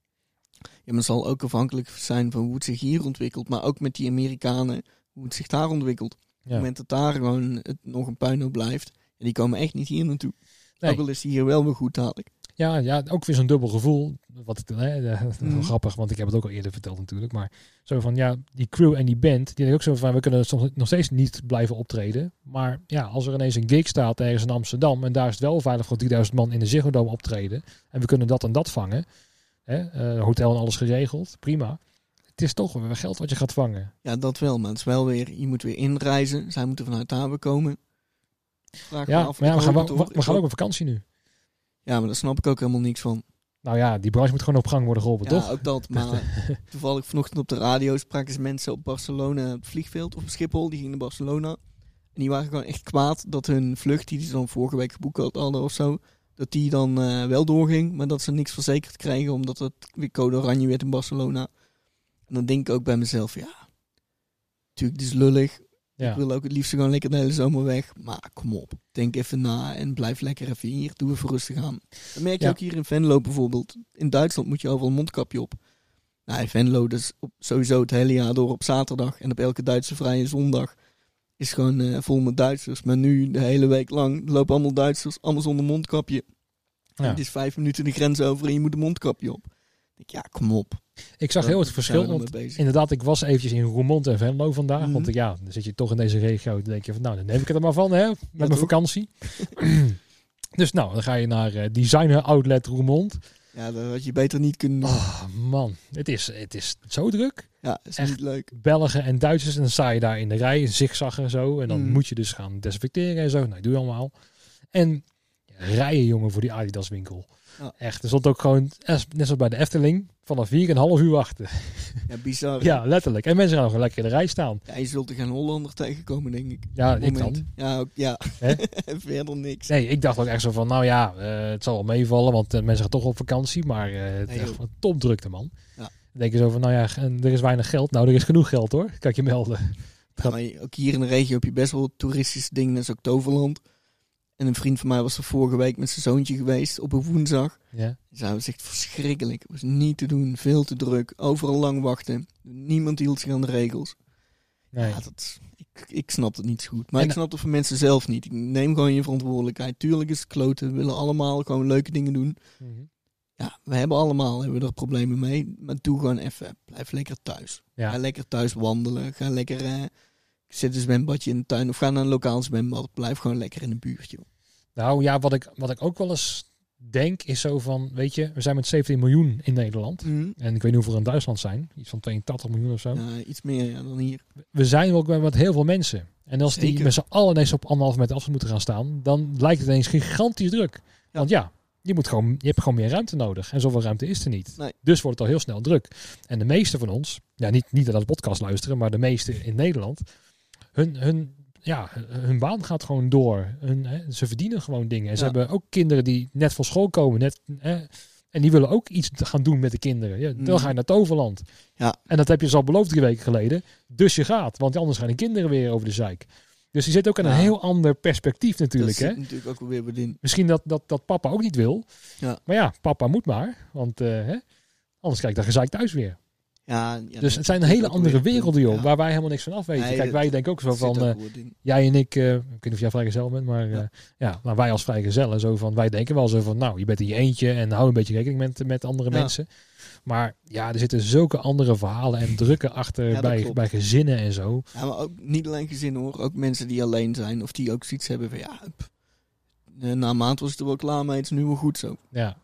Ja, maar het zal ook afhankelijk zijn van hoe het zich hier ontwikkelt. Maar ook met die Amerikanen, hoe het zich daar ontwikkelt. Op het moment dat daar gewoon het nog een puinhoop blijft. En die komen echt niet hier naartoe. Nee. Ook al is die hier wel weer goed dadelijk. Ja, ja, ook weer zo'n dubbel gevoel. Wat ik, hè, wel Mhm. grappig, want ik heb het ook al eerder verteld natuurlijk. Maar zo van, ja, die crew en die band, die ook zo van, we kunnen soms nog steeds niet blijven optreden. Maar ja, als er ineens een gig staat ergens in Amsterdam en daar is het wel veilig voor 3000 man in de Ziggo Dome optreden. En we kunnen dat en dat vangen. Hè, eh, hotel en alles geregeld, prima. Het is toch weer geld wat je gaat vangen. Ja, dat wel. Maar het is wel weer, je moet weer inreizen. Zij moeten vanuit daar komen. Vraag Ja, af, maar ja, we gaan, we, we gaan ook op vakantie nu. Ja, maar daar snap ik ook helemaal niks van. Nou ja, die branche moet gewoon op gang worden geholpen, Ja, toch? ook dat. Maar toevallig vanochtend op de radio spraken ze mensen op Barcelona op vliegveld of op Schiphol. Die gingen naar Barcelona. En die waren gewoon echt kwaad dat hun vlucht, die ze dan vorige week geboekt hadden of zo, dat die dan eh, wel doorging. Maar dat ze niks verzekerd kregen omdat het weer code oranje werd in Barcelona. En dan denk ik ook bij mezelf, ja, natuurlijk, het is lullig. Ja. Ik wil ook het liefst gewoon lekker de hele zomer weg. Maar kom op, denk even na en blijf lekker even hier. Doe even rustig aan. Dat merk je Ja. ook hier in Venlo bijvoorbeeld. In Duitsland moet je overal een mondkapje op. Nou, in Venlo, dus op, sowieso het hele jaar door op zaterdag en op elke Duitse vrije zondag is gewoon eh, vol met Duitsers. Maar nu, de hele week lang, lopen allemaal Duitsers, allemaal zonder mondkapje. Ja. Het is vijf minuten de grens over en je moet een mondkapje op. Ik ja, kom op. Ik zag heel het verschil. Want. Inderdaad, ik was eventjes in Roermond en Venlo vandaag. Mhm. Want ja, dan zit je toch in deze regio. Dan denk je van, nou, dan neem ik het er maar van, hè. Met mijn vakantie. dus nou, dan ga je naar eh, Designer Outlet Roermond. Ja, dat had je beter niet kunnen doen. Oh, man. Het is, het is zo druk. Ja, is echt. niet leuk. Belgen en Duitsers. En dan sta je daar in de rij, zigzaggen en zo. En dan Mhm. moet je dus gaan desinfecteren en zo. Nou, doe je allemaal. En rijden, jongen, voor die Adidas winkel. Ja. Echt, er stond ook gewoon, net zoals bij de Efteling, vanaf vier en een half uur wachten. Ja, bizar. Ja, letterlijk. En mensen gaan nog lekker in de rij staan. Ja, je zult er geen Hollander tegenkomen, denk ik. Ja, ik dan. Ja, ook, ja. Verder niks. Nee, ik dacht ook echt zo van, nou ja, eh, het zal wel meevallen, want eh, mensen gaan toch op vakantie. Maar eh het is echt een topdrukte, man. Ja. Dan denk je zo van, nou ja, en er is weinig geld. Nou, er is genoeg geld hoor, kan ik je melden. Ja, maar ook hier in de regio heb je best wel toeristische dingen. Dat is ook Toverland. En een vriend van mij was er vorige week met zijn zoontje geweest op een woensdag. Ja. Dat was echt verschrikkelijk. Het was niet te doen, veel te druk, overal lang wachten. Niemand hield zich aan de regels. Nee. Ja, dat, ik, ik snap het niet zo goed. Maar En- ik snap het voor mensen zelf niet. Neem gewoon je verantwoordelijkheid. Tuurlijk is het kloten. We willen allemaal gewoon leuke dingen doen. Mhm. Ja, we hebben allemaal hebben we er problemen mee. Maar doe gewoon even. Blijf lekker thuis. Ja. Ga lekker thuis wandelen. Ga lekker eh, zet een zwembadje in de tuin. Of ga naar een lokaal zwembad. Blijf gewoon lekker in de buurt, joh. Nou ja, wat ik, wat ik ook wel eens denk is zo van, weet je, we zijn met 17 miljoen in Nederland. En ik weet niet hoeveel er in Duitsland zijn. Iets van 82 miljoen of zo. Ja, iets meer ja, dan hier. We zijn ook met heel veel mensen. En als die met z'n allen ineens op anderhalf meter afstand moeten gaan staan, dan lijkt het ineens gigantisch druk. Want ja, je, moet gewoon, je hebt gewoon meer ruimte nodig. En zoveel ruimte is er niet. Nee. Dus wordt het al heel snel druk. En de meeste van ons, ja, niet, niet de podcast luisteren, maar de meeste in Nederland, hun, hun ja, hun baan gaat gewoon door. Hun, hè, ze verdienen gewoon dingen. En ze Ja. hebben ook kinderen die net van school komen. Net, hè, en die willen ook iets gaan doen met de kinderen. Ja, dan Mm. ga je naar Toverland. Ja. En dat heb je ze al beloofd drie weken geleden. Dus je gaat. Want anders gaan de kinderen weer over de zeik. Dus die zit ook in een heel ander perspectief natuurlijk. dat Hè? natuurlijk ook weer in. Misschien dat, dat, dat papa ook niet wil. Ja. Maar ja, papa moet maar. Want eh, hè, anders krijg ik dat gezeik thuis weer. Ja, ja, dus het zijn hele andere werelden, joh. Ja. Waar wij helemaal niks van af weten. Nee, Kijk, wij denken ook zo van... eh, jij en ik, eh, ik weet niet of jij vrijgezel bent, maar ja. Ja. ja, nou, wij als vrijgezellen, zo van, wij denken wel zo van, nou, je bent in je eentje en hou een beetje rekening met, met andere mensen. Maar ja, er zitten zulke andere verhalen en drukken achter bij, klopt. bij gezinnen en zo. Ja, maar ook niet alleen gezinnen hoor. Ook mensen die alleen zijn of die ook zoiets hebben van ja, pff, eh, na een maand was het er wel klaar mee. Het is nu wel goed zo. Ja.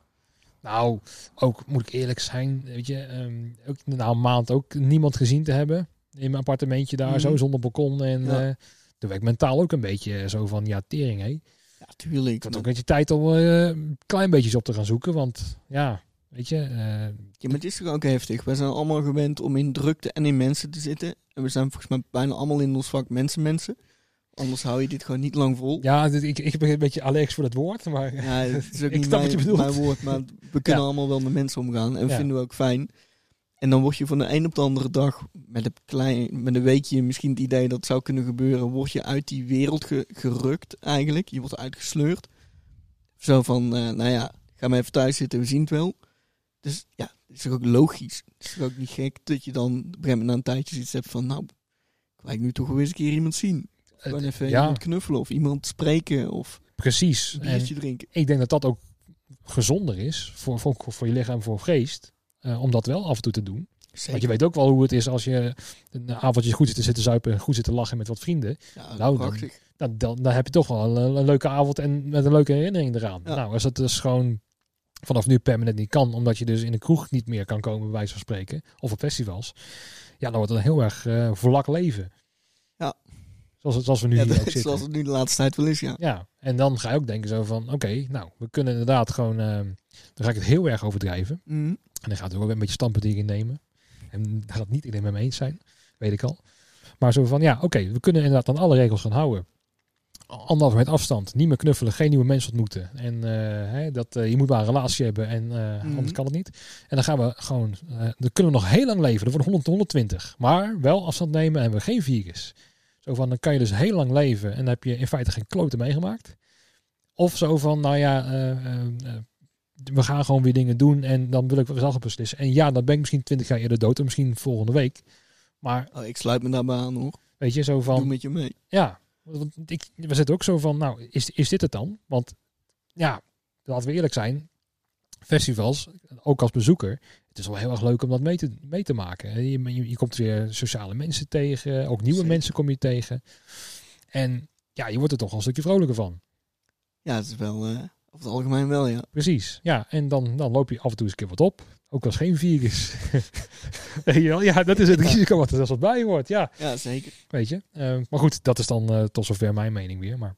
Nou, ook moet ik eerlijk zijn, weet je, ehm, ook na een maand ook niemand gezien te hebben in mijn appartementje daar, Mhm. zo zonder balkon. En Ja. eh toen werd ik mentaal ook een beetje zo van, ja, tering hé. Ja, tuurlijk. Ik had ook een beetje tijd om eh, klein beetjes op te gaan zoeken, want ja, weet je, eh, Ja, maar het is toch ook heftig. Wij zijn allemaal gewend om in drukte en in mensen te zitten. En we zijn volgens mij bijna allemaal in ons vak mensen mensen. Anders hou je dit gewoon niet lang vol. Ja, dit- ik, ik ben een beetje Alex voor dat woord, maar Ja, het is ook Ik niet snap wat je mijn, woord, maar we kunnen Ja. allemaal wel met mensen omgaan. En Ja. vinden we ook fijn. En dan word je van de een op de andere dag, met een, klein, met een weekje misschien het idee dat het zou kunnen gebeuren, word je uit die wereld ge- gerukt eigenlijk. Je wordt uitgesleurd. Zo van, eh, nou ja, ga maar even thuis zitten, we zien het wel. Dus ja, het is toch ook logisch. Het is toch ook niet gek dat je dan op een gegeven moment na een tijdje iets hebt van, nou, ik wil nu toch wel eens een keer iemand zien. Gewoon even ja, iemand knuffelen of iemand spreken of precies. een En biertje drinken. ik denk dat dat ook gezonder is voor, voor, voor je lichaam, voor geest, eh, om dat wel af en toe te doen. Zeker. Want je weet ook wel hoe het is als je een avondje goed zit te zitten zuipen en goed zit te lachen met wat vrienden. Ja, Nou, dan-. Dan, dan, dan heb je toch wel een, een leuke avond en met een leuke herinnering eraan. Ja. Nou, als het dus gewoon vanaf nu permanent niet kan, omdat je dus in de kroeg niet meer kan komen, bij wijze van spreken, of op festivals, ja, dan wordt het een heel erg eh vlak leven. Zoals, het- zoals we nu Ja, hier ook zoals het nu de laatste tijd wel is, ja. Ja, en dan ga je ook denken zo van, oké, nou, we kunnen inderdaad gewoon, eh, dan ga ik het heel erg overdrijven. Mhm. En dan gaat er ook een beetje standpunten in nemen. En daar gaat niet iedereen met me eens zijn, weet ik al. Maar zo van, ja, oké, we kunnen inderdaad aan alle regels gaan houden. Anderhalve meter afstand, niet meer knuffelen, geen nieuwe mensen ontmoeten. En eh, hè, dat, eh, je moet maar een relatie hebben en Mhm. anders kan het niet. En dan gaan we gewoon, dan kunnen we nog heel lang leven. Er wordt 100 120. Maar wel afstand nemen en we geen virus. Zo van, dan kan je dus heel lang leven en dan heb je in feite geen kloten meegemaakt. Of zo van, nou ja, eh, eh, eh, we gaan gewoon weer dingen doen en dan wil ik zelf beslissen. En ja, dan ben ik misschien 20 jaar eerder dood en misschien volgende week. Maar Oh, ik sluit me daarbij aan hoor. weet je, zo Doe van, met je mee. ja, want ik, we zitten ook zo van, nou, is, is dit het dan? Want ja, laten we eerlijk zijn, festivals, ook als bezoeker, het is wel heel erg leuk om dat mee te, mee te maken. Je, je, je komt weer sociale mensen tegen, ook nieuwe Zeker. mensen kom je tegen. En ja, je wordt er toch wel een stukje vrolijker van. Ja, het is wel, over het algemeen wel, ja. Precies, ja. En dan, dan loop je af en toe eens een keer wat op. Ook als geen virus. Ja, dat is het risico wat er zelfs wat bij hoort. Ja, Ja, zeker. weet je. Eh, maar goed, dat is dan eh, tot zover mijn mening weer. Maar,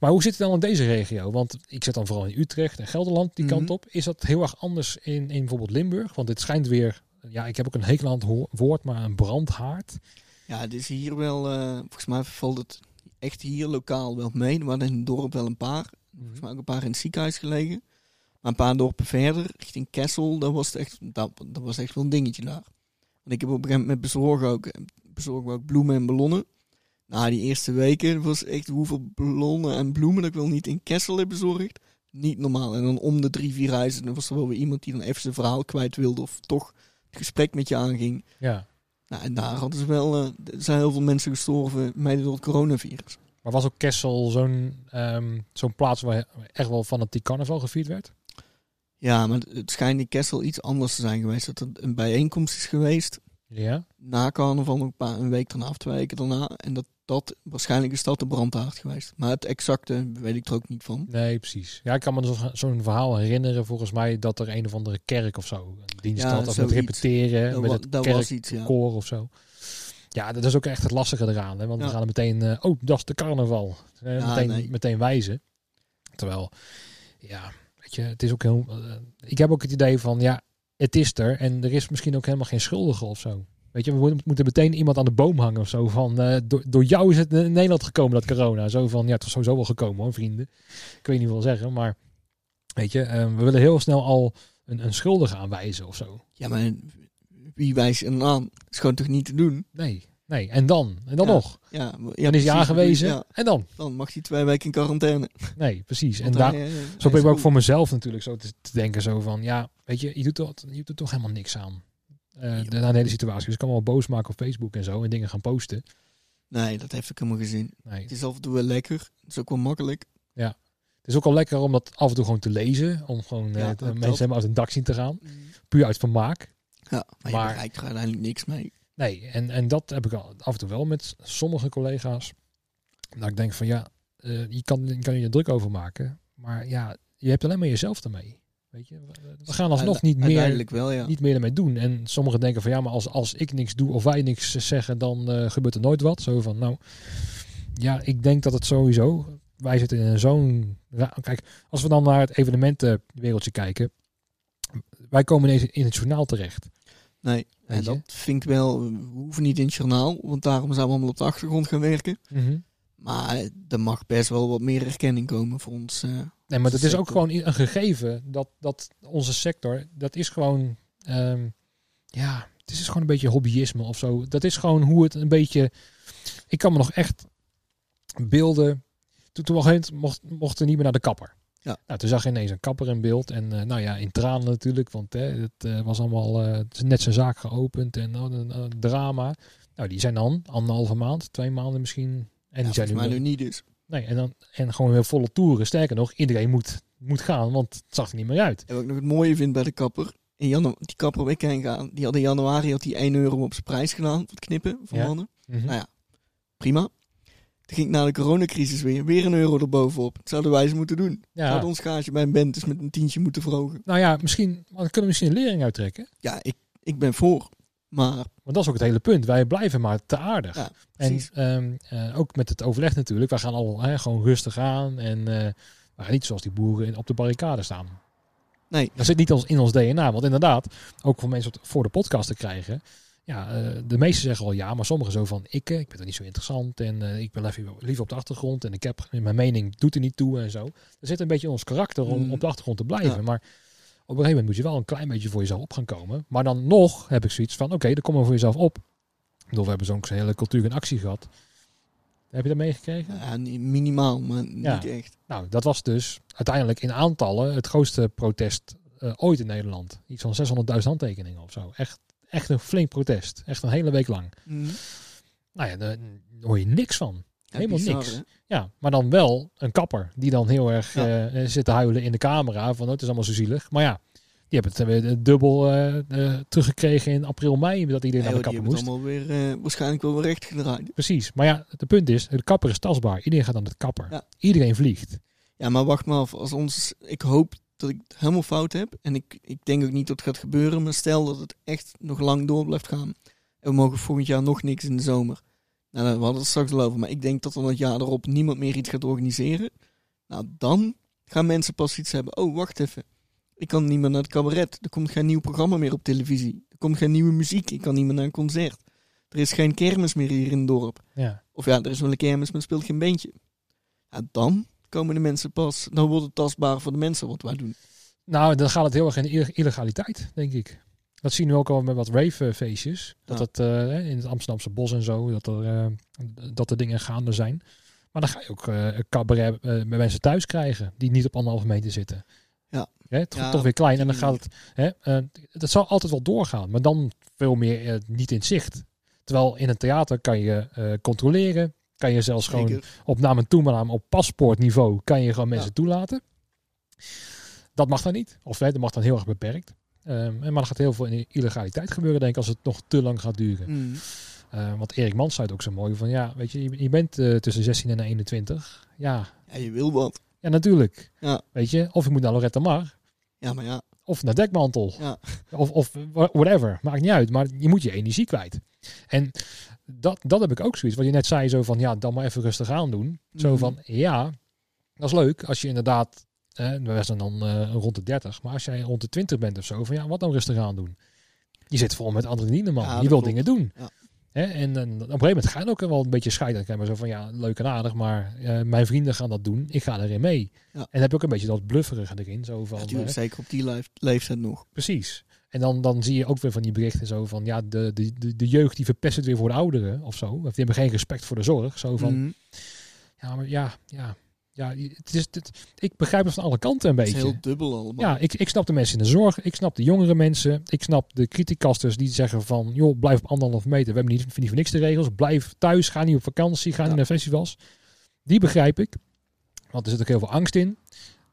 maar hoe zit het dan in deze regio? Want ik zit dan vooral in Utrecht en Gelderland die Mhm. kant op. Is dat heel erg anders in, in bijvoorbeeld Limburg? Want dit schijnt weer... Ja, ik heb ook een hekel aan het woord, maar een brandhaard. Ja, het is hier wel, eh, volgens mij valt het echt hier lokaal wel mee. Er waren in het dorp wel een paar. Volgens mij ook een paar in het ziekenhuis gelegen. Maar een paar dorpen verder, richting Kessel, dat was, het echt, dat, dat was echt wel een dingetje daar. Want ik heb op een gegeven moment bezorgen ook, bezorgen we ook bloemen en ballonnen. Na die eerste weken was echt hoeveel ballonnen en bloemen dat ik wel niet in Kessel heb bezorgd. Niet normaal. En dan om de drie, vier reizen, dan was er wel weer iemand die dan even zijn verhaal kwijt wilde of toch het gesprek met je aanging. Ja. Nou, en daar hadden ze wel, eh, er zijn heel veel mensen gestorven, mede door het coronavirus. Maar was ook Kessel zo'n ehm, zo'n plaats waar echt wel fanatiek carnaval gevierd werd? Ja, maar het schijnt in Kessel iets anders te zijn geweest. Dat er een bijeenkomst is geweest Ja. na carnaval, een, paar, een week daarna of twee weken daarna. En dat dat, waarschijnlijk is dat de brandhaard geweest. Maar het exacte weet ik er ook niet van. Nee, precies. Ja, ik kan me zo- zo'n verhaal herinneren, volgens mij, dat er een of andere kerk of zo een dienst Ja, had. Of repeteren, Dat, met het dat iets, ja. kerkkoor of zo. Ja, dat is ook echt het lastige eraan. Hè? Want we gaan er meteen, eh, oh, dat is de carnaval. Meteen, nee. meteen wijzen. Terwijl, ja, weet je, het is ook heel... eh, ik heb ook het idee van, ja, het is er. En er is misschien ook helemaal geen schuldige of zo. Weet je, we moeten- meteen iemand aan de boom hangen of zo. Van, eh, door, door jou is het in Nederland gekomen, dat corona. Zo van, ja, het is sowieso wel gekomen hoor, vrienden. Ik weet niet wat zeggen, maar weet je, eh, we willen heel snel al een, een schuldige aanwijzen of zo. Ja, maar wie wijst dan aan? Dat is gewoon toch niet te doen? Nee, nee. En dan? En dan Ja. nog? Ja, ja Dan is hij precies. aangewezen. Ja, En dan? dan mag hij twee weken in quarantaine. Nee, precies. En daar, hij, eh, zo hij ben ik ook goed. voor mezelf natuurlijk zo te, te denken. Zo van, ja, weet je, je doet, toch, je doet toch helemaal niks aan. Eh de, hele situatie. Dus ik kan wel boos maken op Facebook en zo. En dingen gaan posten. Nee, dat heeft ook helemaal geen zin. Nee. Het is af en toe wel lekker. Het is ook wel makkelijk. Het is ook al lekker om dat af en toe gewoon te lezen. Om gewoon eh, Ja, mensen helemaal uit een dak zien te gaan. Puur uit vermaak. Ja, maar, Maar- je bereikt er uiteindelijk niks mee. Nee, en, en dat heb ik al af en toe wel met sommige collega's. Dat ik denk van ja, eh, je, kan, je kan je druk over maken. Maar ja, je hebt alleen maar jezelf ermee. Weet je, we, gaan alsnog niet meer, Uiteindelijk wel, ja. niet meer ermee doen. En sommigen denken van ja, maar als, als ik niks doe of wij niks zeggen, dan eh, gebeurt er nooit wat. Zo van nou, ja, ik denk dat het sowieso. Wij zitten in zo'n. Kijk, als we dan naar het evenementenwereldje kijken. Wij komen ineens in het journaal terecht. Nee, en dat vind ik wel... We hoeven niet in het journaal, want daarom zijn we allemaal op de achtergrond gaan werken. Mhm. Maar er mag best wel wat meer erkenning komen voor ons. eh, Nee, maar dat is ook gewoon een gegeven dat, dat onze sector, dat is gewoon, ehm, ja, het is gewoon een beetje hobbyisme of zo. Dat is gewoon hoe het een beetje, ik kan me nog echt beelden, toen, toen we moment mocht, mochten we niet meer naar de kapper. Ja. Nou, toen zag je ineens een kapper in beeld en eh, nou ja, in tranen natuurlijk, want hè, het eh, was allemaal het is net zijn zaak geopend en oh, een, een drama. Nou, die zijn dan anderhalve maand, twee maanden misschien. En ja, die zijn nu, nu niet dus. Nee, en, dan, en gewoon weer volle toeren. Sterker nog, iedereen moet, moet gaan, want het zag er niet meer uit. En wat ik nog het mooie vind bij de kapper. In janu die kapper waar ik heen ga, die had in januari had die 1 euro op zijn prijs gedaan. Voor het knippen van Ja. mannen. Mhm. Nou ja, prima. Toen ging ik na de coronacrisis weer, weer een euro erbovenop. Dat zouden wij eens moeten doen. ja. Zouden ons gage bij een band dus met een tientje moeten verhogen. Nou ja, misschien maar dan kunnen we misschien een lering uittrekken. Ja, ik, ik ben voor. Maar Want dat is ook het hele punt. Wij blijven maar te aardig. Ja, en ehm, eh, ook met het overleg natuurlijk. Wij gaan al hè, gewoon rustig aan. En we gaan niet zoals die boeren op de barricade staan. Nee. Dat zit niet in ons DNA. Want inderdaad, ook voor mensen wat voor de podcast te krijgen. Ja, eh, de meesten zeggen al ja, maar sommigen zo van ik, ik ben er niet zo interessant en ik ben liever, op de achtergrond en ik heb mijn mening doet er niet toe en zo. Er zit een beetje ons karakter om Mm. op de achtergrond te blijven. Ja. Maar op een gegeven moment moet je wel een klein beetje voor jezelf op gaan komen. Maar dan nog heb ik zoiets van oké, dan kom maar voor jezelf op. Ik bedoel, we hebben zo'n hele cultuur en actie gehad. Heb je dat meegekregen? ja, minimaal, maar Ja. niet echt. Nou, dat was dus uiteindelijk in aantallen het grootste protest eh, ooit in Nederland. Iets van 600.000 handtekeningen of zo. Echt, echt een flink protest. Echt een hele week lang. Mhm. Nou ja, daar hoor je niks van. Helemaal bizar, niks. hè? Ja, maar dan wel een kapper die dan heel erg Ja. eh, eh, zit te huilen in de camera. Van oh, het is allemaal zo zielig. Maar ja, die hebben het dubbel eh, eh, teruggekregen in april, mei. Dat iedereen naar de kapper moest. het allemaal weer waarschijnlijk wel weer recht gedraaid. Precies. Maar ja, het punt is, de kapper is tastbaar. Iedereen gaat aan de kapper. Ja. Iedereen vliegt. Ja, maar wacht maar af. Als ons, ik hoop dat ik het helemaal fout heb. En ik, ik denk ook niet dat het gaat gebeuren. Maar stel dat het echt nog lang door blijft gaan. En we mogen volgend jaar nog niks in de zomer. Nou, we hadden het straks al over. Maar ik denk dat dan het jaar erop niemand meer iets gaat organiseren. Nou, dan gaan mensen pas iets hebben. Oh, wacht even. Ik kan niet meer naar het cabaret. Er komt geen nieuw programma meer op televisie. Er komt geen nieuwe muziek. Ik kan niet meer naar een concert. Er is geen kermis meer hier in het dorp. Ja. Of ja, er is wel een kermis, maar speelt geen beentje. Ja, dan komen de mensen pas. Dan wordt het tastbaar voor de mensen wat wij doen. Nou, dan gaat het heel erg in illegaliteit, denk ik. Dat zien we ook al met wat rave-feestjes. Dat het eh, in het Amsterdamse bos en zo, dat er, eh, dat er dingen gaande zijn. Maar dan ga je ook eh, een cabaret bij mensen thuis krijgen die niet op anderhalve meter zitten. Ja. Hè, toch, Ja, toch weer klein. En dan gaat het. Hè, dat zal altijd wel doorgaan, maar dan veel meer niet in zicht. Terwijl in een theater kan je controleren. Kan je zelfs gewoon op naam en toenaam op paspoortniveau kan je gewoon mensen Ja. toelaten. Dat mag dan niet. Of hè, dat mag dan heel erg beperkt. Ehm, en maar er gaat heel veel in illegaliteit gebeuren, denk ik, als het nog te lang gaat duren. Mm. Eh, want Erik Mans zei het ook zo mooi van, ja, weet je, je, je bent eh, tussen 16 en 21. Ja, Ja, je wil wat. ja, natuurlijk. Ja. Weet je, of je moet naar Loretta Mar, Ja, maar ja. of naar Dekmantel, Ja. of, of wha- whatever, maakt niet uit. Maar je moet je energie kwijt. En dat, dat heb ik ook zoiets, wat je net zei, zo van, ja, dan maar even rustig aan doen. Zo Mhm. van, ja, dat is leuk als je inderdaad, eh, we zijn dan eh, rond de 30, maar als jij rond de 20 bent of zo, van ja, wat dan rustig aan doen? Je zit vol met adrenaline, man. Ja, je wil klopt. dingen doen. Ja. Hè? En, en op een gegeven moment ga je ook wel een beetje scheiden. Dan zo van, ja, leuk en aardig, maar eh, mijn vrienden gaan dat doen. Ik ga erin mee. Ja. En dan heb je ook een beetje dat blufferige erin. Zo van, Natuurlijk, zeker op die leef- leeftijd nog. precies. En dan, dan zie je ook weer van die berichten zo van, ja, de, de, de, de jeugd die verpest het weer voor de ouderen of zo. Of die hebben geen respect voor de zorg. Zo van, Mhm. ja, maar ja, ja, ja, het is, het, ik begrijp het van alle kanten een Het is beetje. heel dubbel allemaal. Ja, ik, ik snap de mensen in de zorg. Ik snap de jongere mensen. Ik snap de criticasters die zeggen van... joh, blijf op anderhalve meter. We hebben niet, niet voor niks de regels. Blijf thuis. Ga niet op vakantie. Ga Ja. niet naar festivals. Die begrijp ik. Want er zit ook heel veel angst in.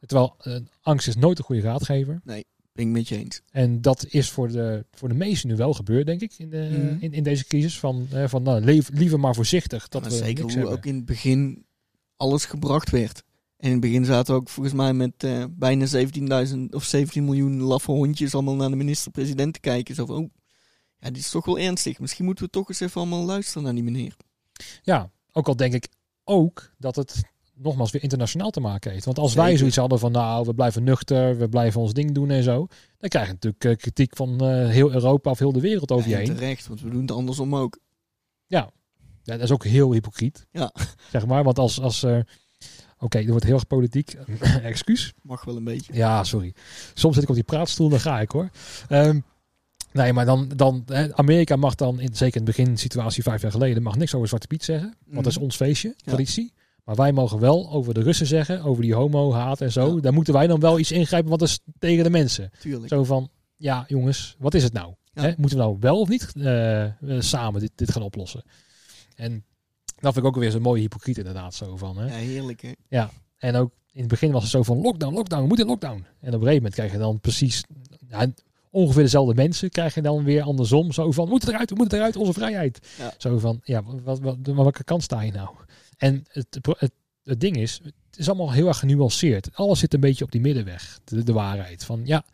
Terwijl eh, angst is nooit een goede raadgever. Ben ik met je eens. En dat is voor de, voor de meesten nu wel gebeurd, denk ik. In, de, Mhm. in, in deze crisis. Van, eh, van nou, leef, liever maar voorzichtig. Dat Maar we zeker hoe hebben. ook in het begin alles gebracht werd. En in het begin zaten we ook volgens mij met eh, bijna 17.000 of 17 miljoen laffe hondjes allemaal naar de minister-president te kijken. Zo van, oh, ja, dit is toch wel ernstig. Misschien moeten we toch eens even allemaal luisteren naar die meneer. Ja, ook al denk ik ook dat het nogmaals weer internationaal te maken heeft. Want als wij zoiets hadden van nou, we blijven nuchter, we blijven ons ding doen en zo. Dan krijg je natuurlijk eh, kritiek van eh, heel Europa of heel de wereld over je En heen. terecht, want we doen het andersom ook. Ja, dat is ook heel hypocriet. Ja. Zeg maar, want als... als eh, Oké, er wordt heel erg politiek. Excuus. Mag wel een beetje. Ja, sorry. Soms zit ik op die praatstoel, dan ga ik hoor. Ehm, nee, maar dan, dan Amerika mag dan, in, zeker in het begin situatie vijf jaar geleden, mag niks over Zwarte Piet zeggen. Want dat is Mhm. ons feestje, Ja. traditie. Maar wij mogen wel over de Russen zeggen, over die homo-haat en zo. Ja. Daar moeten wij dan wel iets ingrijpen, want dat is tegen de mensen. Tuurlijk. Zo van, ja jongens, wat is het nou? Ja. Hè, moeten we nou wel of niet eh, eh, samen dit, dit gaan oplossen? En dat vind ik ook weer zo'n mooie hypocriet inderdaad. Zo van, hè? Ja, heerlijk hè. En ook in het begin was het zo van lockdown, lockdown, we moeten lockdown. En op een gegeven moment krijg je dan precies ja, ongeveer dezelfde mensen. Krijg je dan weer andersom. Zo van, we moeten eruit, we moeten eruit, onze vrijheid. Ja. Zo van, ja, wat, wat, maar welke kant sta je nou? En het, het, het ding is, het is allemaal heel erg genuanceerd. Alles zit een beetje op die middenweg, de, de waarheid. Van ja,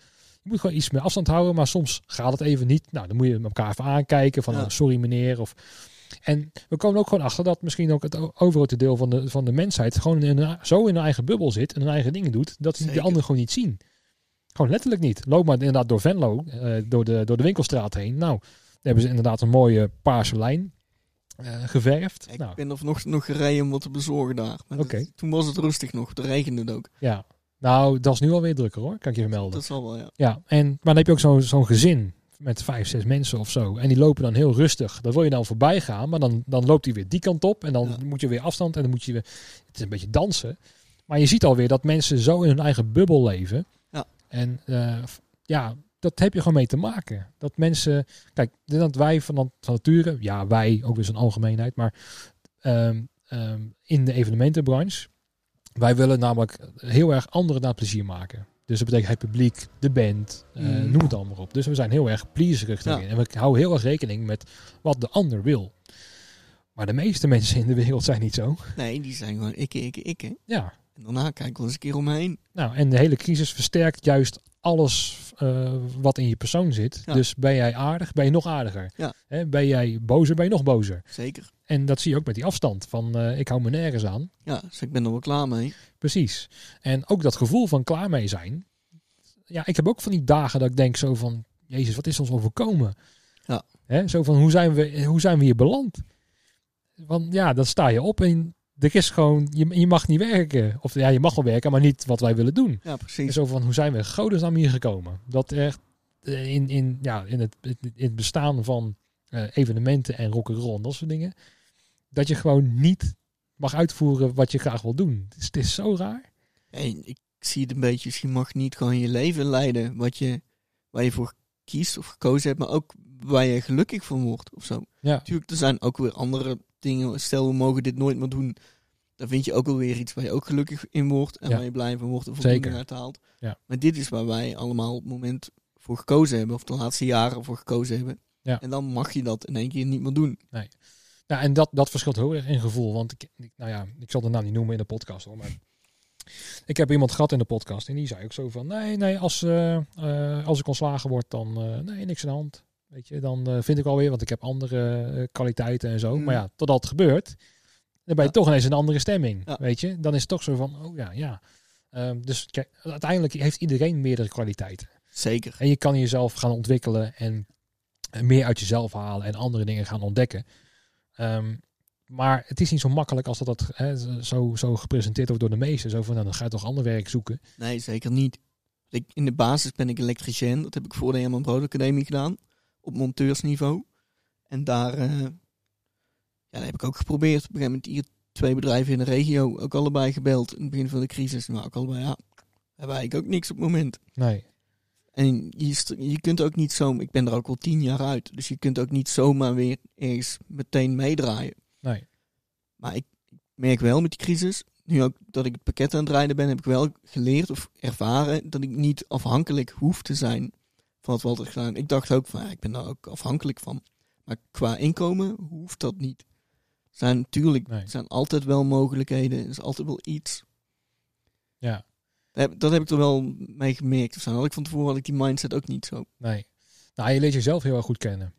je moet gewoon iets meer afstand houden, maar soms gaat het even niet. Nou, dan moet je elkaar even aankijken van, Ja. oh, sorry meneer. Of, en we komen ook gewoon achter dat misschien ook het overgrote deel van de, van de mensheid gewoon in een, zo in hun eigen bubbel zit en hun eigen dingen doet, dat ze Zeker. anderen gewoon niet zien. Gewoon letterlijk niet. Loop maar inderdaad door Venlo, eh, door, de, door de winkelstraat heen. Nou, daar hebben ze inderdaad een mooie paarse lijn eh, geverfd. Ik nou, ben er nog, nog gereden om wat te bezorgen daar. Toen was het rustig nog. Toen regende het ook. ja. Nou, dat is nu alweer drukker hoor, kan ik je vermelden. Dat zal wel, ja. Ja, en, maar dan heb je ook zo'n zo'n gezin met vijf, zes mensen of zo. En die lopen dan heel rustig. Dan wil je dan voorbij gaan, maar dan, dan loopt hij weer die kant op. En dan Ja. moet je weer afstand en dan moet je weer... Het is een beetje dansen. Maar je ziet alweer dat mensen zo in hun eigen bubbel leven. Ja. En eh, ja, dat heb je gewoon mee te maken. Dat mensen... Kijk, dat wij van, van nature... Ja, wij, ook weer zo'n algemeenheid. Maar ehm, ehm, in de evenementenbranche... Wij willen namelijk heel erg anderen naar plezier maken. Dus dat betekent het publiek, de band, eh, Mm. noem het allemaal op. Dus we zijn heel erg pleaserig Ja. daarin. En we houden heel erg rekening met wat de ander wil. Maar de meeste mensen in de wereld zijn niet zo. Nee, die zijn gewoon ikke, ikke, ikke. Ja, En daarna kijk ik wel eens een keer om me heen. nou, en de hele crisis versterkt juist alles eh, wat in je persoon zit. Ja. Dus ben jij aardig, ben je nog aardiger. Ja. Ben jij bozer, ben je nog bozer. Zeker. En dat zie je ook met die afstand. Van eh, ik hou me nergens aan. Ja, dus ik ben er wel klaar mee. Precies. En ook dat gevoel van klaar mee zijn. Ja, ik heb ook van die dagen dat ik denk zo van... Jezus, wat is ons overkomen? Ja. Hè, zo van, hoe zijn, we, hoe zijn we hier beland? Want ja, dan sta je op en er is gewoon... Je, je mag niet werken. Of ja, je mag wel werken, maar niet wat wij willen doen. Ja, En precies. zo van, hoe zijn we godesnaam hier gekomen? Dat echt eh, in, in, ja, in, het, in het bestaan van eh, evenementen en rock'n'roll en dat soort dingen... Dat je gewoon niet mag uitvoeren wat je graag wil doen. Het is, het is zo raar. En ik zie het een beetje, dus je mag niet gewoon je leven leiden wat je, waar je voor kiest of gekozen hebt, maar ook waar je gelukkig van wordt of zo. Ja. Natuurlijk, er zijn ook weer andere dingen. Stel, we mogen dit nooit meer doen. Dan vind je ook alweer iets waar je ook gelukkig in wordt en Ja. waar je blij van wordt en voldoening uit haalt. Ja. Maar dit is waar wij allemaal op het moment voor gekozen hebben, of de laatste jaren voor gekozen hebben. Ja. En dan mag je dat in één keer niet meer doen. Nou, en dat, dat verschilt heel erg in gevoel. Want ik, ik- nou ja, ik zal de naam niet noemen in de podcast hoor. Maar ik heb iemand gehad in de podcast en die zei ook zo van: nee, nee, als, eh, eh, als ik ontslagen word, dan eh, nee, niks aan de hand. Weet je, dan eh, vind ik alweer, want ik heb andere eh, kwaliteiten en zo. Mm. Maar ja, totdat het gebeurt, dan ben je Ja. toch ineens een andere stemming. Ja. Weet je, dan is het toch zo van: oh ja, ja. Ehm, dus kijk, uiteindelijk heeft iedereen meerdere kwaliteiten. Zeker. En je kan jezelf gaan ontwikkelen en En meer uit jezelf halen en andere dingen gaan ontdekken. Ehm, maar het is niet zo makkelijk als dat, dat hè, zo, zo gepresenteerd wordt door de meesten. Zo van, nou, dan ga je toch ander werk zoeken. Nee, zeker niet. Ik, in de basis ben ik elektricien. Dat heb ik voor de Herman Brood Academie gedaan. Op monteursniveau. En daar, uh, ja, dat heb ik ook geprobeerd. Op een gegeven moment hier twee bedrijven in de regio ook allebei gebeld. In het begin van de crisis. Maar ook allebei, ja, hebben eigenlijk ook niks op het moment. Nee. En je, je kunt ook niet zo, ik ben er ook al tien jaar uit, dus je kunt ook niet zomaar weer ergens meteen meedraaien. Nee. Maar ik merk wel met die crisis, nu ook dat ik het pakket aan het rijden ben, heb ik wel geleerd of ervaren dat ik niet afhankelijk hoef te zijn van wat we altijd gedaan. Ik dacht ook van, ja, ik ben daar ook afhankelijk van. Maar qua inkomen hoeft dat niet. Zijn natuurlijk, nee. zijn altijd wel mogelijkheden, er is altijd wel iets. Ja. Dat heb ik er wel mee gemerkt. Of zo. Had ik van tevoren had ik die mindset ook niet zo. Nee. Nou, je leert jezelf heel erg goed kennen.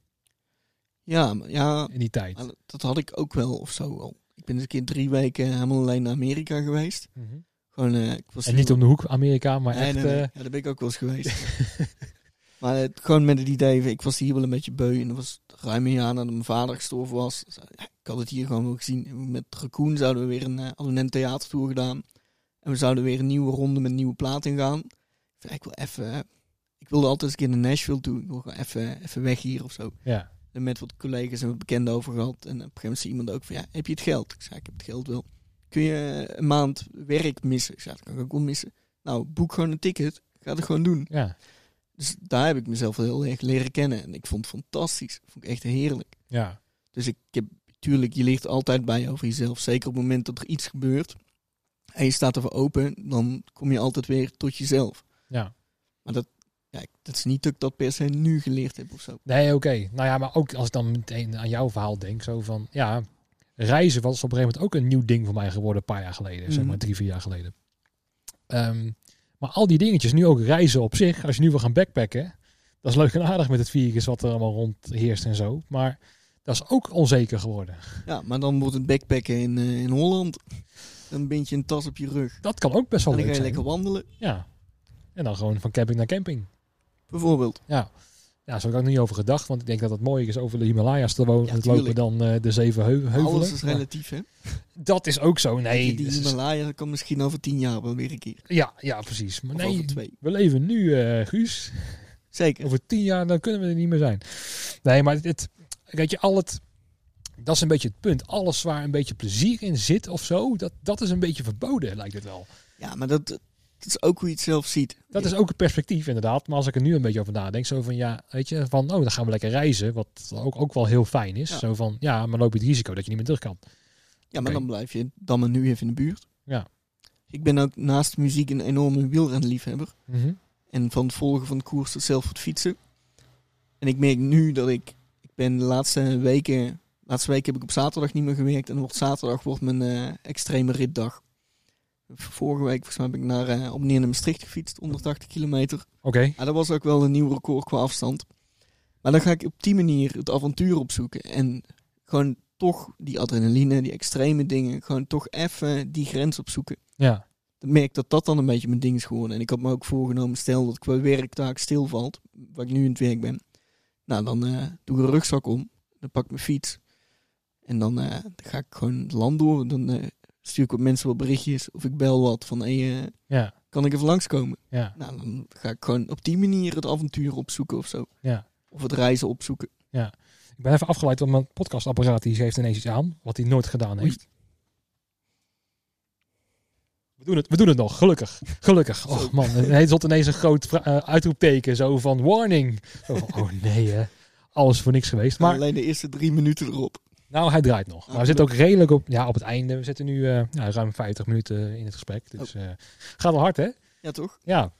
Ja, ja. In die tijd. Dat had ik ook wel of zo al. Ik ben eens een keer drie weken helemaal alleen naar Amerika geweest. Mhm. Gewoon, uh, ik was en niet om de hoek Amerika, maar echt... Nee, uh... Ja, daar ben ik ook wel eens geweest. maar het, gewoon met het idee, ik was hier wel een beetje beu. En dat was ruim een jaar nadat mijn vader gestorven was. Dus, ja, ik had het hier gewoon wel gezien. Met Raccoon zouden we weer een, uh, hadden een theatertour gedaan. En we zouden weer een nieuwe ronde met nieuwe plaat ingaan. Ik wil even. Ik wilde altijd eens een keer naar Nashville toe. Ik wil gewoon even, even weg hier of zo. Ja. En met wat collega's en wat bekenden over gehad. En op een gegeven moment zei iemand ook van ja, heb je het geld? Ik zei, ik heb het geld wel. Kun je een maand werk missen? Ik zei, dat kan ik ook wel missen. Nou, boek gewoon een ticket. Ga het gewoon doen. Ja. Dus daar heb ik mezelf heel erg leren kennen. En ik vond het fantastisch. Vond ik echt heerlijk. Ja. Dus ik heb, tuurlijk, je ligt altijd bij over jezelf. Zeker op het moment dat er iets gebeurt en je staat ervoor open, dan kom je altijd weer tot jezelf. Ja. Maar dat, ja, dat is niet dat ik dat per se nu geleerd heb of zo. Nee, oké. Nou ja, maar ook als ik dan meteen aan jouw verhaal denk, zo van, ja, reizen was op een gegeven moment ook een nieuw ding voor mij geworden, een paar jaar geleden, zeg maar Mhm. drie, vier jaar geleden. Ehm, maar al die dingetjes, nu ook reizen op zich, als je nu wil gaan backpacken, dat is leuk en aardig met het virus wat er allemaal rond heerst en zo, maar dat is ook onzeker geworden. Ja, maar dan wordt het backpacken in, eh, in Holland. Dan bind je een tas op je rug. Dat kan ook best wel En dan leuk ga je zijn. lekker wandelen, Ja. En dan gewoon van camping naar camping. bijvoorbeeld. Ja. Ja, zo heb ik ook niet over gedacht. Want ik denk dat het mooier is over de Himalaya's te, wonen, Ja, te lopen dan eh, de zeven heu- heuvelen. Alles is relatief, hè? dat is ook zo. Nee. die is- Himalaya kan misschien over tien jaar wel weer een keer. ja, ja, precies. Maar Of nee, we leven nu, eh, Guus. Zeker. Over tien jaar dan kunnen we er niet meer zijn. Nee, maar het, weet je, al het, dat is een beetje het punt. Alles waar een beetje plezier in zit of zo, dat, dat is een beetje verboden, lijkt het wel. Ja, maar dat, dat is ook hoe je het zelf ziet. Dat is ook een perspectief inderdaad. Maar als ik er nu een beetje over nadenk, zo van ja, weet je, van oh, dan gaan we lekker reizen, wat ook, ook wel heel fijn is. Ja. Zo van ja, maar loop je het risico dat je niet meer terug kan. Ja, maar dan blijf je dan maar nu even in de buurt. Ja. Ik ben ook naast muziek een enorme wielrenliefhebber. Mhm. En van het volgen van de koers tot zelf het fietsen. En ik merk nu dat ik... Ik ben de laatste weken... Laatste week heb ik op zaterdag niet meer gewerkt. En wordt zaterdag wordt mijn eh, extreme ritdag. Vorige week volgens mij heb ik naar, eh, op neer naar Maastricht gefietst. 180 kilometer. Oké, Ja, dat was ook wel een nieuw record qua afstand. Maar dan ga ik op die manier het avontuur opzoeken. En gewoon toch die adrenaline, die extreme dingen. Gewoon toch even die grens opzoeken. ja. Dan merk dat dat dan een beetje mijn ding is geworden. En ik had me ook voorgenomen, stel dat ik bij werktaak stilvalt, waar ik nu in het werk ben. Nou, dan eh, doe ik een rugzak om. Dan pak ik mijn fiets. En dan, dan ga ik gewoon het land door. Dan stuur ik op mensen wat berichtjes. Of ik bel wat van, hé, eh, Ja, kan ik even langskomen? ja, Nou, dan ga ik gewoon op die manier het avontuur opzoeken of zo. ja. Of het reizen opzoeken. Ik ben even afgeleid, want mijn podcastapparaat die heeft ineens iets aan, wat hij nooit gedaan Oei. heeft. We doen het, we doen het nog, gelukkig. Gelukkig. Oh man, het zat ineens een groot eh, uitroepteken, zo van warning. Zo van, oh nee hè, alles voor niks geweest. Maar Alleen de eerste drie minuten erop. Nou, hij draait nog. Maar we zitten ook redelijk op, ja, op het einde. We zitten nu eh, ja, ruim 50 minuten in het gesprek. Dus eh gaat wel hard hè? Ja, toch? Ja.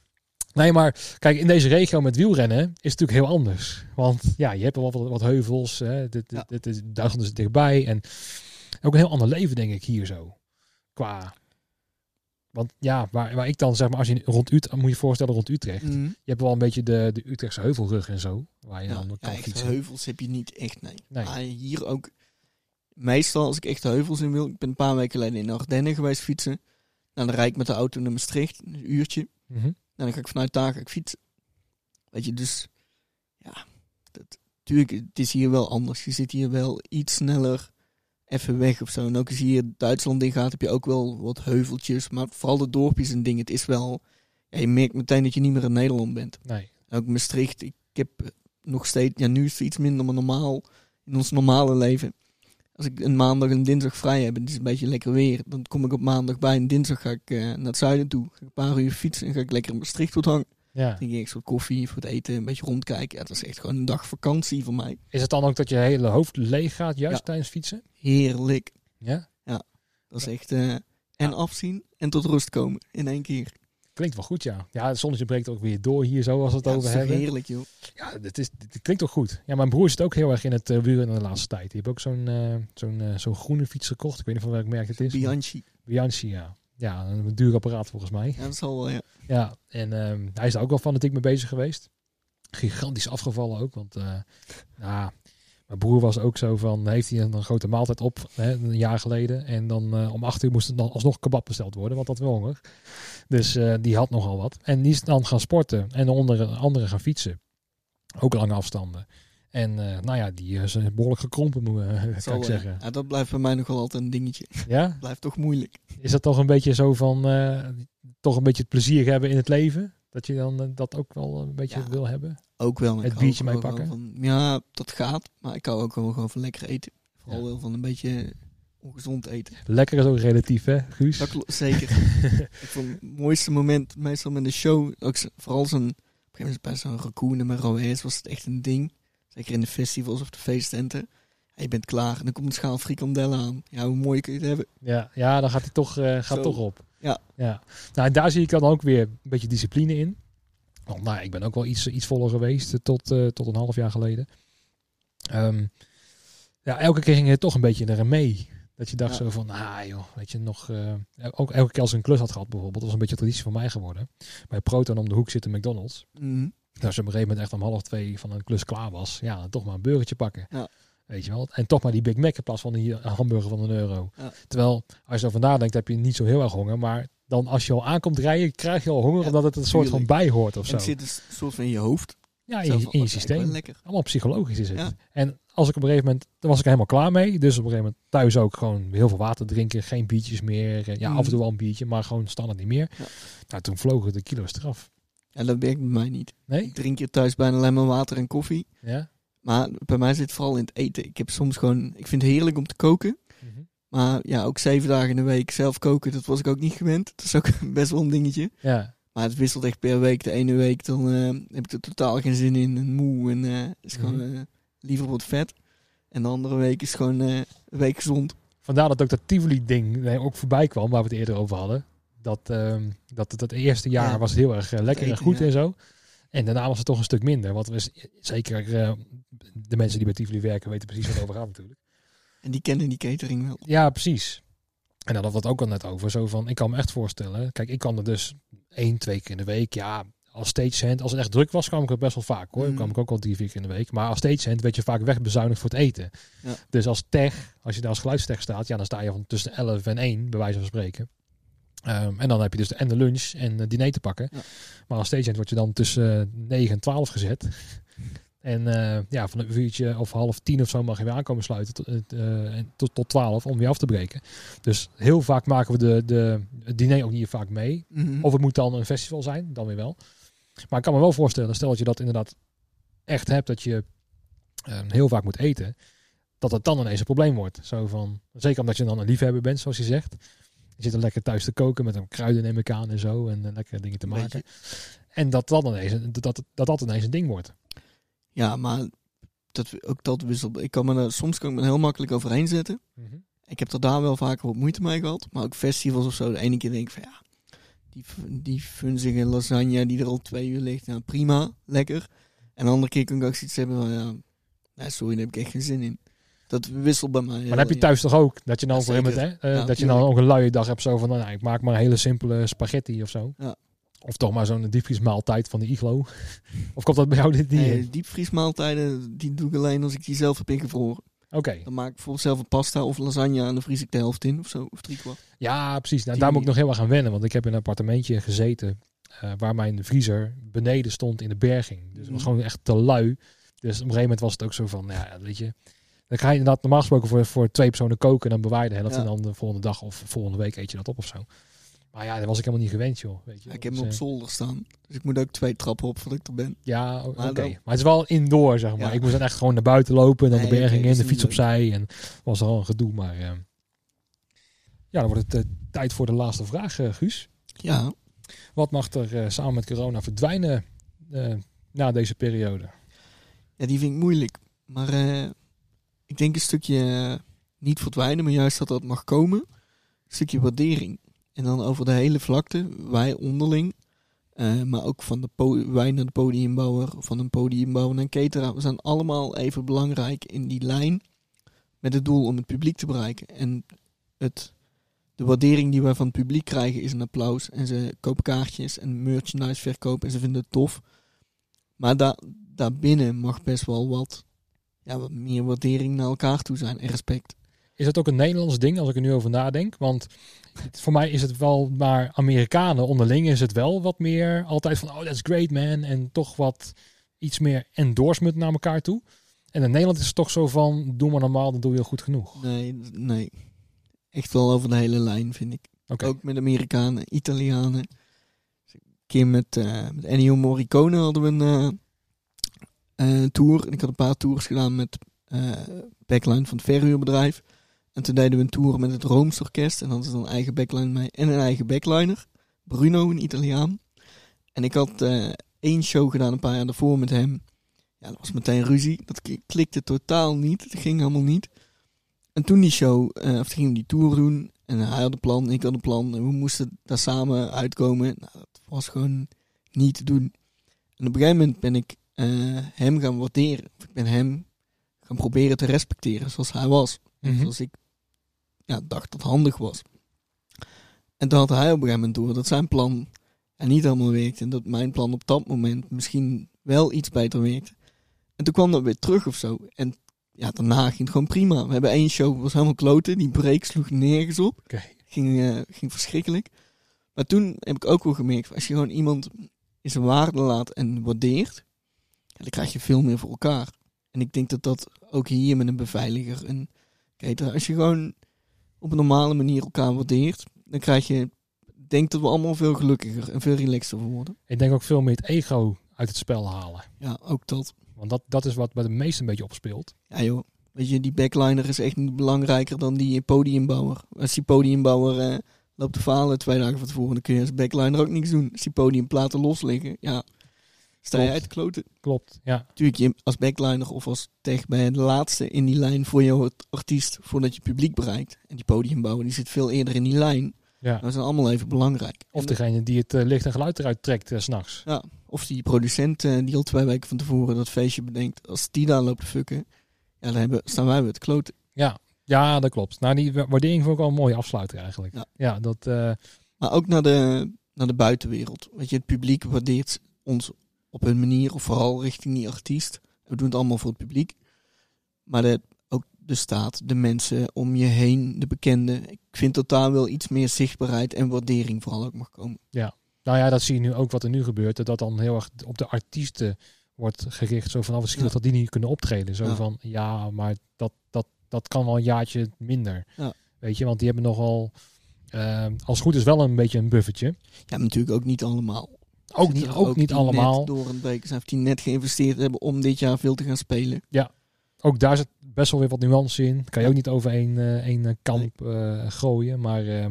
Nee, maar kijk, in deze regio met wielrennen is het natuurlijk heel anders. Want ja, je hebt wel wat, wat heuvels. Hè. Dit, dit, Ja. dit is Duitsland is dichtbij. En ook een heel ander leven, denk ik, hier zo. Qua. Want ja, waar, waar ik dan zeg maar, als je rond Utrecht, moet je je voorstellen rond Utrecht. Mhm. Je hebt wel een beetje de, de Utrechtse heuvelrug en zo. Waar je Ja, dan ja, kan fietsen. heuvels heb je niet echt, nee. Nee. Maar hier ook, meestal als ik echt heuvels in wil, ik ben een paar weken geleden in Ardennen geweest fietsen. Nou, dan rijd ik met de auto naar Maastricht, een uurtje. Mhm. En dan ga ik vanuit daar ga ik fietsen. Weet je, dus ja, dat, tuurlijk, het is hier wel anders. Je zit hier wel iets sneller even weg of zo. En ook als je hier Duitsland in gaat, heb je ook wel wat heuveltjes. Maar vooral de dorpjes en dingen. Het is wel... Ja, je merkt meteen dat je niet meer in Nederland bent. Nee. Ook Maastricht, ik heb nog steeds... Ja, nu is het iets minder, maar normaal... In ons normale leven. Als ik een maandag en dinsdag vrij heb en het is een beetje lekker weer. Dan kom ik op maandag bij en dinsdag ga ik eh, naar het zuiden toe. Ga ik een paar uur fietsen en ga ik lekker in Maastricht tot hangen. Ja. Dan ik wat koffie voor het eten, een beetje rondkijken. Ja, dat is echt gewoon een dag vakantie voor mij. Is het dan ook dat je hele hoofd leeg gaat juist Ja. tijdens fietsen? Heerlijk. Ja. Dat is echt... eh, en afzien en tot rust komen in één keer. Klinkt wel goed, ja. Ja, het zonnetje breekt ook weer door hier zo als we het Ja, over hebben. heerlijk, joh. Ja, dit, is, dit klinkt toch goed. Ja, mijn broer zit ook heel erg in het uh, wielrennen de laatste tijd. Die heeft ook zo'n eh, zo'n eh, zo'n groene fiets gekocht. Ik weet niet van welk merk het is. Bianchi. Bianchi, ja. Ja, een duur apparaat volgens mij. Ja, dat zal wel, ja. Ja, en ehm, hij is daar ook wel fanatiek mee bezig geweest. Gigantisch afgevallen ook, want eh, ja, mijn broer was ook zo van, heeft hij een, een grote maaltijd op, hè, een jaar geleden. En dan eh, om acht uur moest er dan alsnog kebab besteld worden, want dat wel honger. Dus eh, die had nogal wat. En die is dan gaan sporten en onder andere gaan fietsen. Ook lange afstanden. En eh, nou ja, die is eh, behoorlijk gekrompen, moet, kan ik zeggen. Ja, dat blijft bij mij nog wel altijd een dingetje. Ja? Blijft toch moeilijk. Is dat toch een beetje zo van, toch een beetje het plezier hebben in het leven? Dat je dan eh, dat ook wel een beetje Ja. wil hebben? Ook wel. Het biertje meepakken? Van, ja, dat gaat. Maar ik hou ook wel gewoon van lekker eten. Vooral Ja. wel van een beetje ongezond eten. Lekker is ook relatief, hè, Guus? Dat klopt, zeker. ik vond het mooiste moment, meestal met de show, ook vooral zo'n, op een gegeven moment bij zo'n raccoon en met was het echt een ding. Zeker in de festivals of de feesttenten. Je bent klaar en dan komt een schaal frikandellen aan. Ja, hoe mooi kun je het hebben? Ja, ja, dan gaat hij toch, eh, gaat Zo. toch op. Ja. ja. Nou, en daar zie ik dan ook weer een beetje discipline in. Want nou, ik ben ook wel iets, iets voller geweest eh, tot, eh, tot een half jaar geleden. Ehm, ja, elke keer ging het toch een beetje erin mee. Dat je dacht Ja. zo van, ah joh, weet je, nog... ook elke keer als ik een klus had gehad bijvoorbeeld, dat was een beetje traditie van mij geworden. Bij Proton om de hoek zit een McDonald's. Nou, als je op een gegeven moment echt om half twee van een klus klaar was, ja, dan toch maar een burgertje pakken. Ja. Weet je wel? En toch maar die Big Mac in plaats van die hamburger van een euro. Ja. Terwijl, als je erover nadenkt, heb je niet zo heel erg honger. Maar dan als je al aankomt rijden, krijg je al honger, Ja, omdat het een soort van bijhoort of En zo. het zit dus een soort van in je hoofd. Ja, in je, in je systeem. Lekker. Allemaal psychologisch is het. Ja. En als ik op een gegeven moment, dan was ik helemaal klaar mee. Dus op een gegeven moment thuis ook gewoon heel veel water drinken, geen biertjes meer. Ja, Mm. af en toe wel een biertje, maar gewoon standaard niet meer. Ja. Nou, toen vlogen de kilo's eraf. Ja, dat werkt bij mij niet. Nee? Ik drink hier thuis bijna alleen maar water en koffie. Ja? Maar bij mij zit het vooral in het eten. Ik heb soms gewoon, ik vind het heerlijk om te koken. Mhm. Maar ja, ook zeven dagen in de week zelf koken, dat was ik ook niet gewend. Dat is ook best wel een dingetje. Ja. Maar het wisselt echt per week. De ene week dan eh, heb ik er totaal geen zin in en moe en eh, is gewoon eh, liever wat vet. En de andere week is gewoon een week gezond. Vandaar dat ook dat Tivoli-ding ook voorbij kwam, waar we het eerder over hadden. Dat, ehm, dat het, het eerste jaar Ja. was heel erg lekker en goed ja. en zo. En daarna was het toch een stuk minder. Want we, zeker eh, de mensen die bij Tivoli werken weten precies wat over gaat natuurlijk. En die kennen die catering wel. Ja, precies. En daar hadden we het ook al net over. Zo van, ik kan me echt voorstellen. Kijk, ik kan er dus één, twee keer in de week. Ja, als stagehand. Als het echt druk was, kwam ik er best wel vaak hoor. Mm. kwam ik ook al drie, vier keer in de week. Maar als stagehand werd je vaak wegbezuinigd voor het eten. Ja. Dus als tech, als je daar als geluidstech staat, ja, dan sta je van tussen 11 en 1, bij wijze van spreken. Ehm, en dan heb je dus de, en de lunch en het diner te pakken. Ja. Maar als stagehand word je dan tussen eh, 9 en 12 gezet. En eh, ja, van een uurtje of half tien of zo mag je weer aankomen sluiten tot, eh, en tot, tot 12 om weer af te breken. Dus heel vaak maken we de, de, het diner ook niet vaak mee. Mhm. Of het moet dan een festival zijn, dan weer wel. Maar ik kan me wel voorstellen, stel dat je dat inderdaad echt hebt, dat je eh, heel vaak moet eten, dat het dan ineens een probleem wordt. Zo van, zeker omdat je dan een liefhebber bent, zoals je zegt. Je zit er lekker thuis te koken met een kruiden neem ik aan en zo en eh, lekkere dingen te maken. En dat dat ineens, een- dat, dat, dat dat ineens een ding wordt. Ja, maar dat, ook dat wisselt. Ik kan me er, soms kan ik me er heel makkelijk overheen zetten. Ik heb er daar wel vaker wat moeite mee gehad. Maar ook festivals of zo. De ene keer denk ik van ja, die, die funzige lasagne die er al twee uur ligt. Nou prima, lekker. En de andere keer kan ik ook zoiets hebben van ja, nee, sorry, daar heb ik echt geen zin in. Dat wisselt bij mij. Maar heb je thuis toch ook, dat je dan Ja, op een gegeven moment, zeker. hè, eh, Ja, dat je dan ook een luie dag hebt zo van, nou, ik maak maar een hele simpele spaghetti of zo. Ja. Of toch maar zo'n diepvriesmaaltijd van de iglo. of komt dat bij jou dit niet Nee, diepvriesmaaltijden, die doe ik alleen als ik die zelf heb ingevroren. Oké, Dan maak ik bijvoorbeeld zelf een pasta of lasagne en dan vries ik de helft in of zo, of drie kwart. ja precies. Nou, daar moet ik nog heel erg aan wennen, want ik heb in een appartementje gezeten eh, waar mijn vriezer beneden stond in de berging. Dus het was Mhm. gewoon echt te lui Dus op een gegeven moment was het ook zo van, nou ja, weet je. Dan ga je inderdaad normaal gesproken voor, voor twee personen koken. En dan bewaar je de helft. Ja. En dan de volgende dag of volgende week eet je dat op of zo. Maar ja, dat was ik helemaal niet gewend, joh. Weet je. Ik heb Dus, hem op eh, zolder staan. Dus ik moet ook twee trappen op voordat ik er ben. Ja, oké. Maar het is wel indoor, zeg maar. Ja. Ik moest dan echt gewoon naar buiten lopen. En dan Nee, de berging in, dat de fiets opzij. En was er al een gedoe. Maar eh, ja, dan wordt het eh, tijd voor de laatste vraag, Guus. Ja, Wat mag er samen met corona verdwijnen na deze periode? ja die vind ik moeilijk. Maar ik denk een stukje eh, niet verdwijnen, maar juist dat dat mag komen. Een stukje waardering. En dan over de hele vlakte, wij onderling. eh, maar ook van de wij naar de podiumbouwer, van een podiumbouwer naar een cateraar. We zijn allemaal even belangrijk in die lijn. Met het doel om het publiek te bereiken. En het, de waardering die wij van het publiek krijgen is een applaus. En ze kopen kaartjes en merchandise verkopen en ze vinden het tof. Maar daar daarbinnen mag best wel wat, ja, wat meer waardering naar elkaar toe zijn en respect. Is dat ook een Nederlands ding als ik er nu over nadenk? Want voor mij is het wel, maar Amerikanen onderling is het wel wat meer altijd van, oh that's great man. En toch wat iets meer endorsement naar elkaar toe. En in Nederland is het toch zo van, doe maar normaal, dan doe je goed genoeg. Nee, nee. Echt wel over de hele lijn, vind ik. Ook met Amerikanen, Italianen. Een keer met, eh met Ennio Morricone hadden we een eh, eh, tour. En ik had een paar tours gedaan met eh backline van het verhuurbedrijf. En toen deden we een tour met het Roomsorkest. En dan hadden ze dan een eigen backline mee en een eigen backliner. Bruno, een Italiaan. En ik had eh, één show gedaan een paar jaar daarvoor met hem. Ja, dat was meteen ruzie. Dat klikte totaal niet. Dat ging helemaal niet. En toen die show, eh, of toen gingen die tour doen. En hij had een plan, ik had een plan. En we moesten daar samen uitkomen. Nou, dat was gewoon niet te doen. En op een gegeven moment ben ik eh, hem gaan waarderen. Of ik ben hem gaan proberen te respecteren zoals hij was. Mhm. Zoals ik ja, dacht dat handig was. En toen had hij op een gegeven moment door dat zijn plan ja, niet helemaal werkte. En dat mijn plan op dat moment misschien wel iets beter werkte. En toen kwam dat weer terug of zo. En ja, daarna ging het gewoon prima. We hebben één show, was helemaal kloten. Die break sloeg nergens op. Ging, eh, ging verschrikkelijk. Maar toen heb ik ook wel gemerkt, als je gewoon iemand in zijn waarde laat en waardeert, ja, dan krijg je veel meer voor elkaar. En ik denk dat dat ook hier met een beveiliger en cateraar, als je gewoon op een normale manier elkaar waardeert, dan krijg je, denk dat we allemaal veel gelukkiger en veel relaxter worden. ik denk ook veel meer het ego uit het spel halen. Ja, ook dat. Want dat, dat is wat bij de meesten een beetje opspeelt. Ja joh, weet je, die backliner is echt niet belangrijker dan die podiumbouwer. Als die podiumbouwer eh, loopt te falen twee dagen van tevoren, dan kun je als backliner ook niks doen. Als die podiumplaten los liggen, ja, sta je uit de kloten. Klopt, ja. Natuurlijk, je als backliner of als tech ben je de laatste in die lijn voor jouw artiest, voordat je publiek bereikt. En die podiumbouwer, die zit veel eerder in die lijn. ja. Dat zijn allemaal even belangrijk. Of En degene die het eh, licht en geluid eruit trekt s s'nachts. Ja, of die producent eh, die al twee weken van tevoren dat feestje bedenkt, als die daar loopt te fucken, ja, dan hebben, staan wij weer te kloten. Ja. ja, dat klopt. Nou, die wa- waardering vond ik wel een mooie afsluiter eigenlijk. Ja. Ja, dat... eh, Maar ook naar de, naar de buitenwereld. Weet je, het publiek waardeert ons op hun manier, of vooral richting die artiest. We doen het allemaal voor het publiek. Maar de, ook de staat, de mensen om je heen, de bekenden. Ik vind dat daar wel iets meer zichtbaarheid en waardering vooral ook mag komen. Nou ja, dat zie je nu ook wat er nu gebeurt. Dat dat dan heel erg op de artiesten wordt gericht. Zo van, oh, misschien Ja. dat die niet kunnen optreden. Zo Ja. van, ja, maar dat, dat, dat kan wel een jaartje minder. Ja. Weet je, want die hebben nogal, eh, als het goed is, wel een beetje een buffertje. Ja, natuurlijk ook niet allemaal. Ook niet, ook niet allemaal. Door een of die net geïnvesteerd hebben om dit jaar veel te gaan spelen. Ook daar zit best wel weer wat nuance in. Kan je Ja. ook niet over één, eh, één eh, kamp eh, gooien. Maar eh,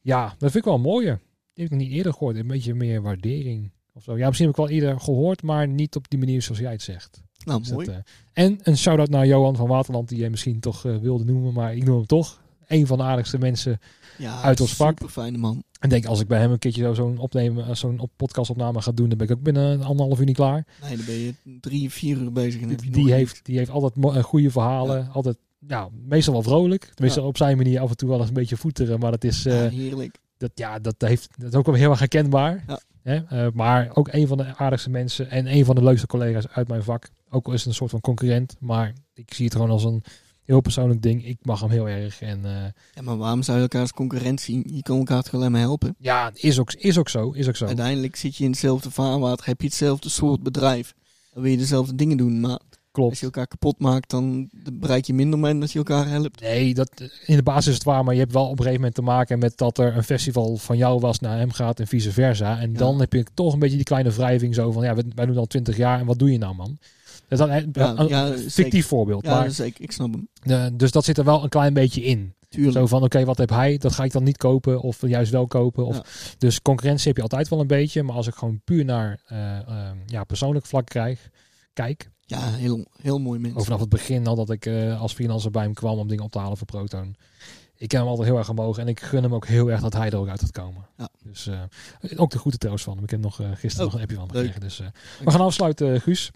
ja, dat vind ik wel mooier. Die heb ik nog niet eerder gehoord. Een beetje meer waardering. Of zo. Ja, misschien heb ik wel eerder gehoord, maar niet op die manier zoals jij het zegt. Nou, Dus mooi. dat, en een shout-out naar Johan van Waterland, die jij misschien toch wilde noemen, maar ik noem hem toch. Een van de aardigste mensen. ja, uit ons vak. Super fijne man. En denk, als ik bij hem een keertje zo- zo'n opnemen, eh, zo'n op podcastopname ga doen, dan ben ik ook binnen een anderhalf uur niet klaar. Nee, dan ben je drie, vier uur bezig en heb je Die heeft, die heeft altijd eh, goede verhalen. Altijd, ja, meestal wel vrolijk. Tenminste, Ja. op zijn manier af en toe wel eens een beetje voeteren. Maar dat is, eh, heerlijk. dat, ja, dat, heeft, dat is ook wel heel erg herkenbaar. Ja. Hè? Maar ook een van de aardigste mensen en een van de leukste collega's uit mijn vak. Ook al is het een soort van concurrent, maar ik zie het gewoon als een heel persoonlijk ding. Ik mag hem heel erg. En eh, Ja, maar waarom zou je elkaar als concurrent zien? Je kan elkaar toch alleen maar helpen? ja, is ook, is ook zo. Is ook zo. Uiteindelijk zit je in hetzelfde vaarwater, heb je hetzelfde soort bedrijf. Dan wil je dezelfde dingen doen, maar Klopt. als je elkaar kapot maakt, dan bereik je minder mee dan als je elkaar helpt. Nee, dat, in de basis is het waar, maar je hebt wel op een gegeven moment te maken met dat er een festival van jou was naar hem gaat en vice versa. En Ja. dan heb je toch een beetje die kleine wrijving zo van, ja, wij doen al twintig jaar en wat doe je nou man? Dat is een, Ja, een ja, fictief zeker. voorbeeld, Ja, maar zeker. Ik snap hem. dus dat zit er wel een klein beetje in. Tuurlijk. Zo van, oké, wat heb hij? Dat ga ik dan niet kopen of juist wel kopen. Of, Ja. Dus concurrentie heb je altijd wel een beetje, maar als ik gewoon puur naar eh, eh, ja, persoonlijk vlak krijg, kijk, Ja, heel, heel mooi mens. Over vanaf het begin al dat ik eh, als freelancer bij hem kwam om dingen op te halen voor Proton. Ik heb hem altijd heel erg gemogen en ik gun hem ook heel erg dat hij er ook uit gaat komen. Ja. Dus eh, ook de goede troost van hem. Ik heb nog eh, gisteren Oh, nog een appje van hem gekregen. Dus, eh, we gaan afsluiten, Guus.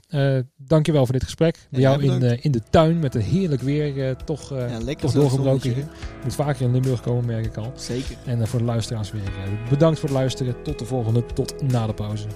Dankjewel voor dit gesprek. Bij Ja, jou in, in de tuin met een heerlijk weer. toch ja, toch doorgebroken. Je moet vaker in Limburg komen, merk ik al. Zeker. En voor de luisteraars weer bedankt voor het luisteren. Tot de volgende, tot na de pauze.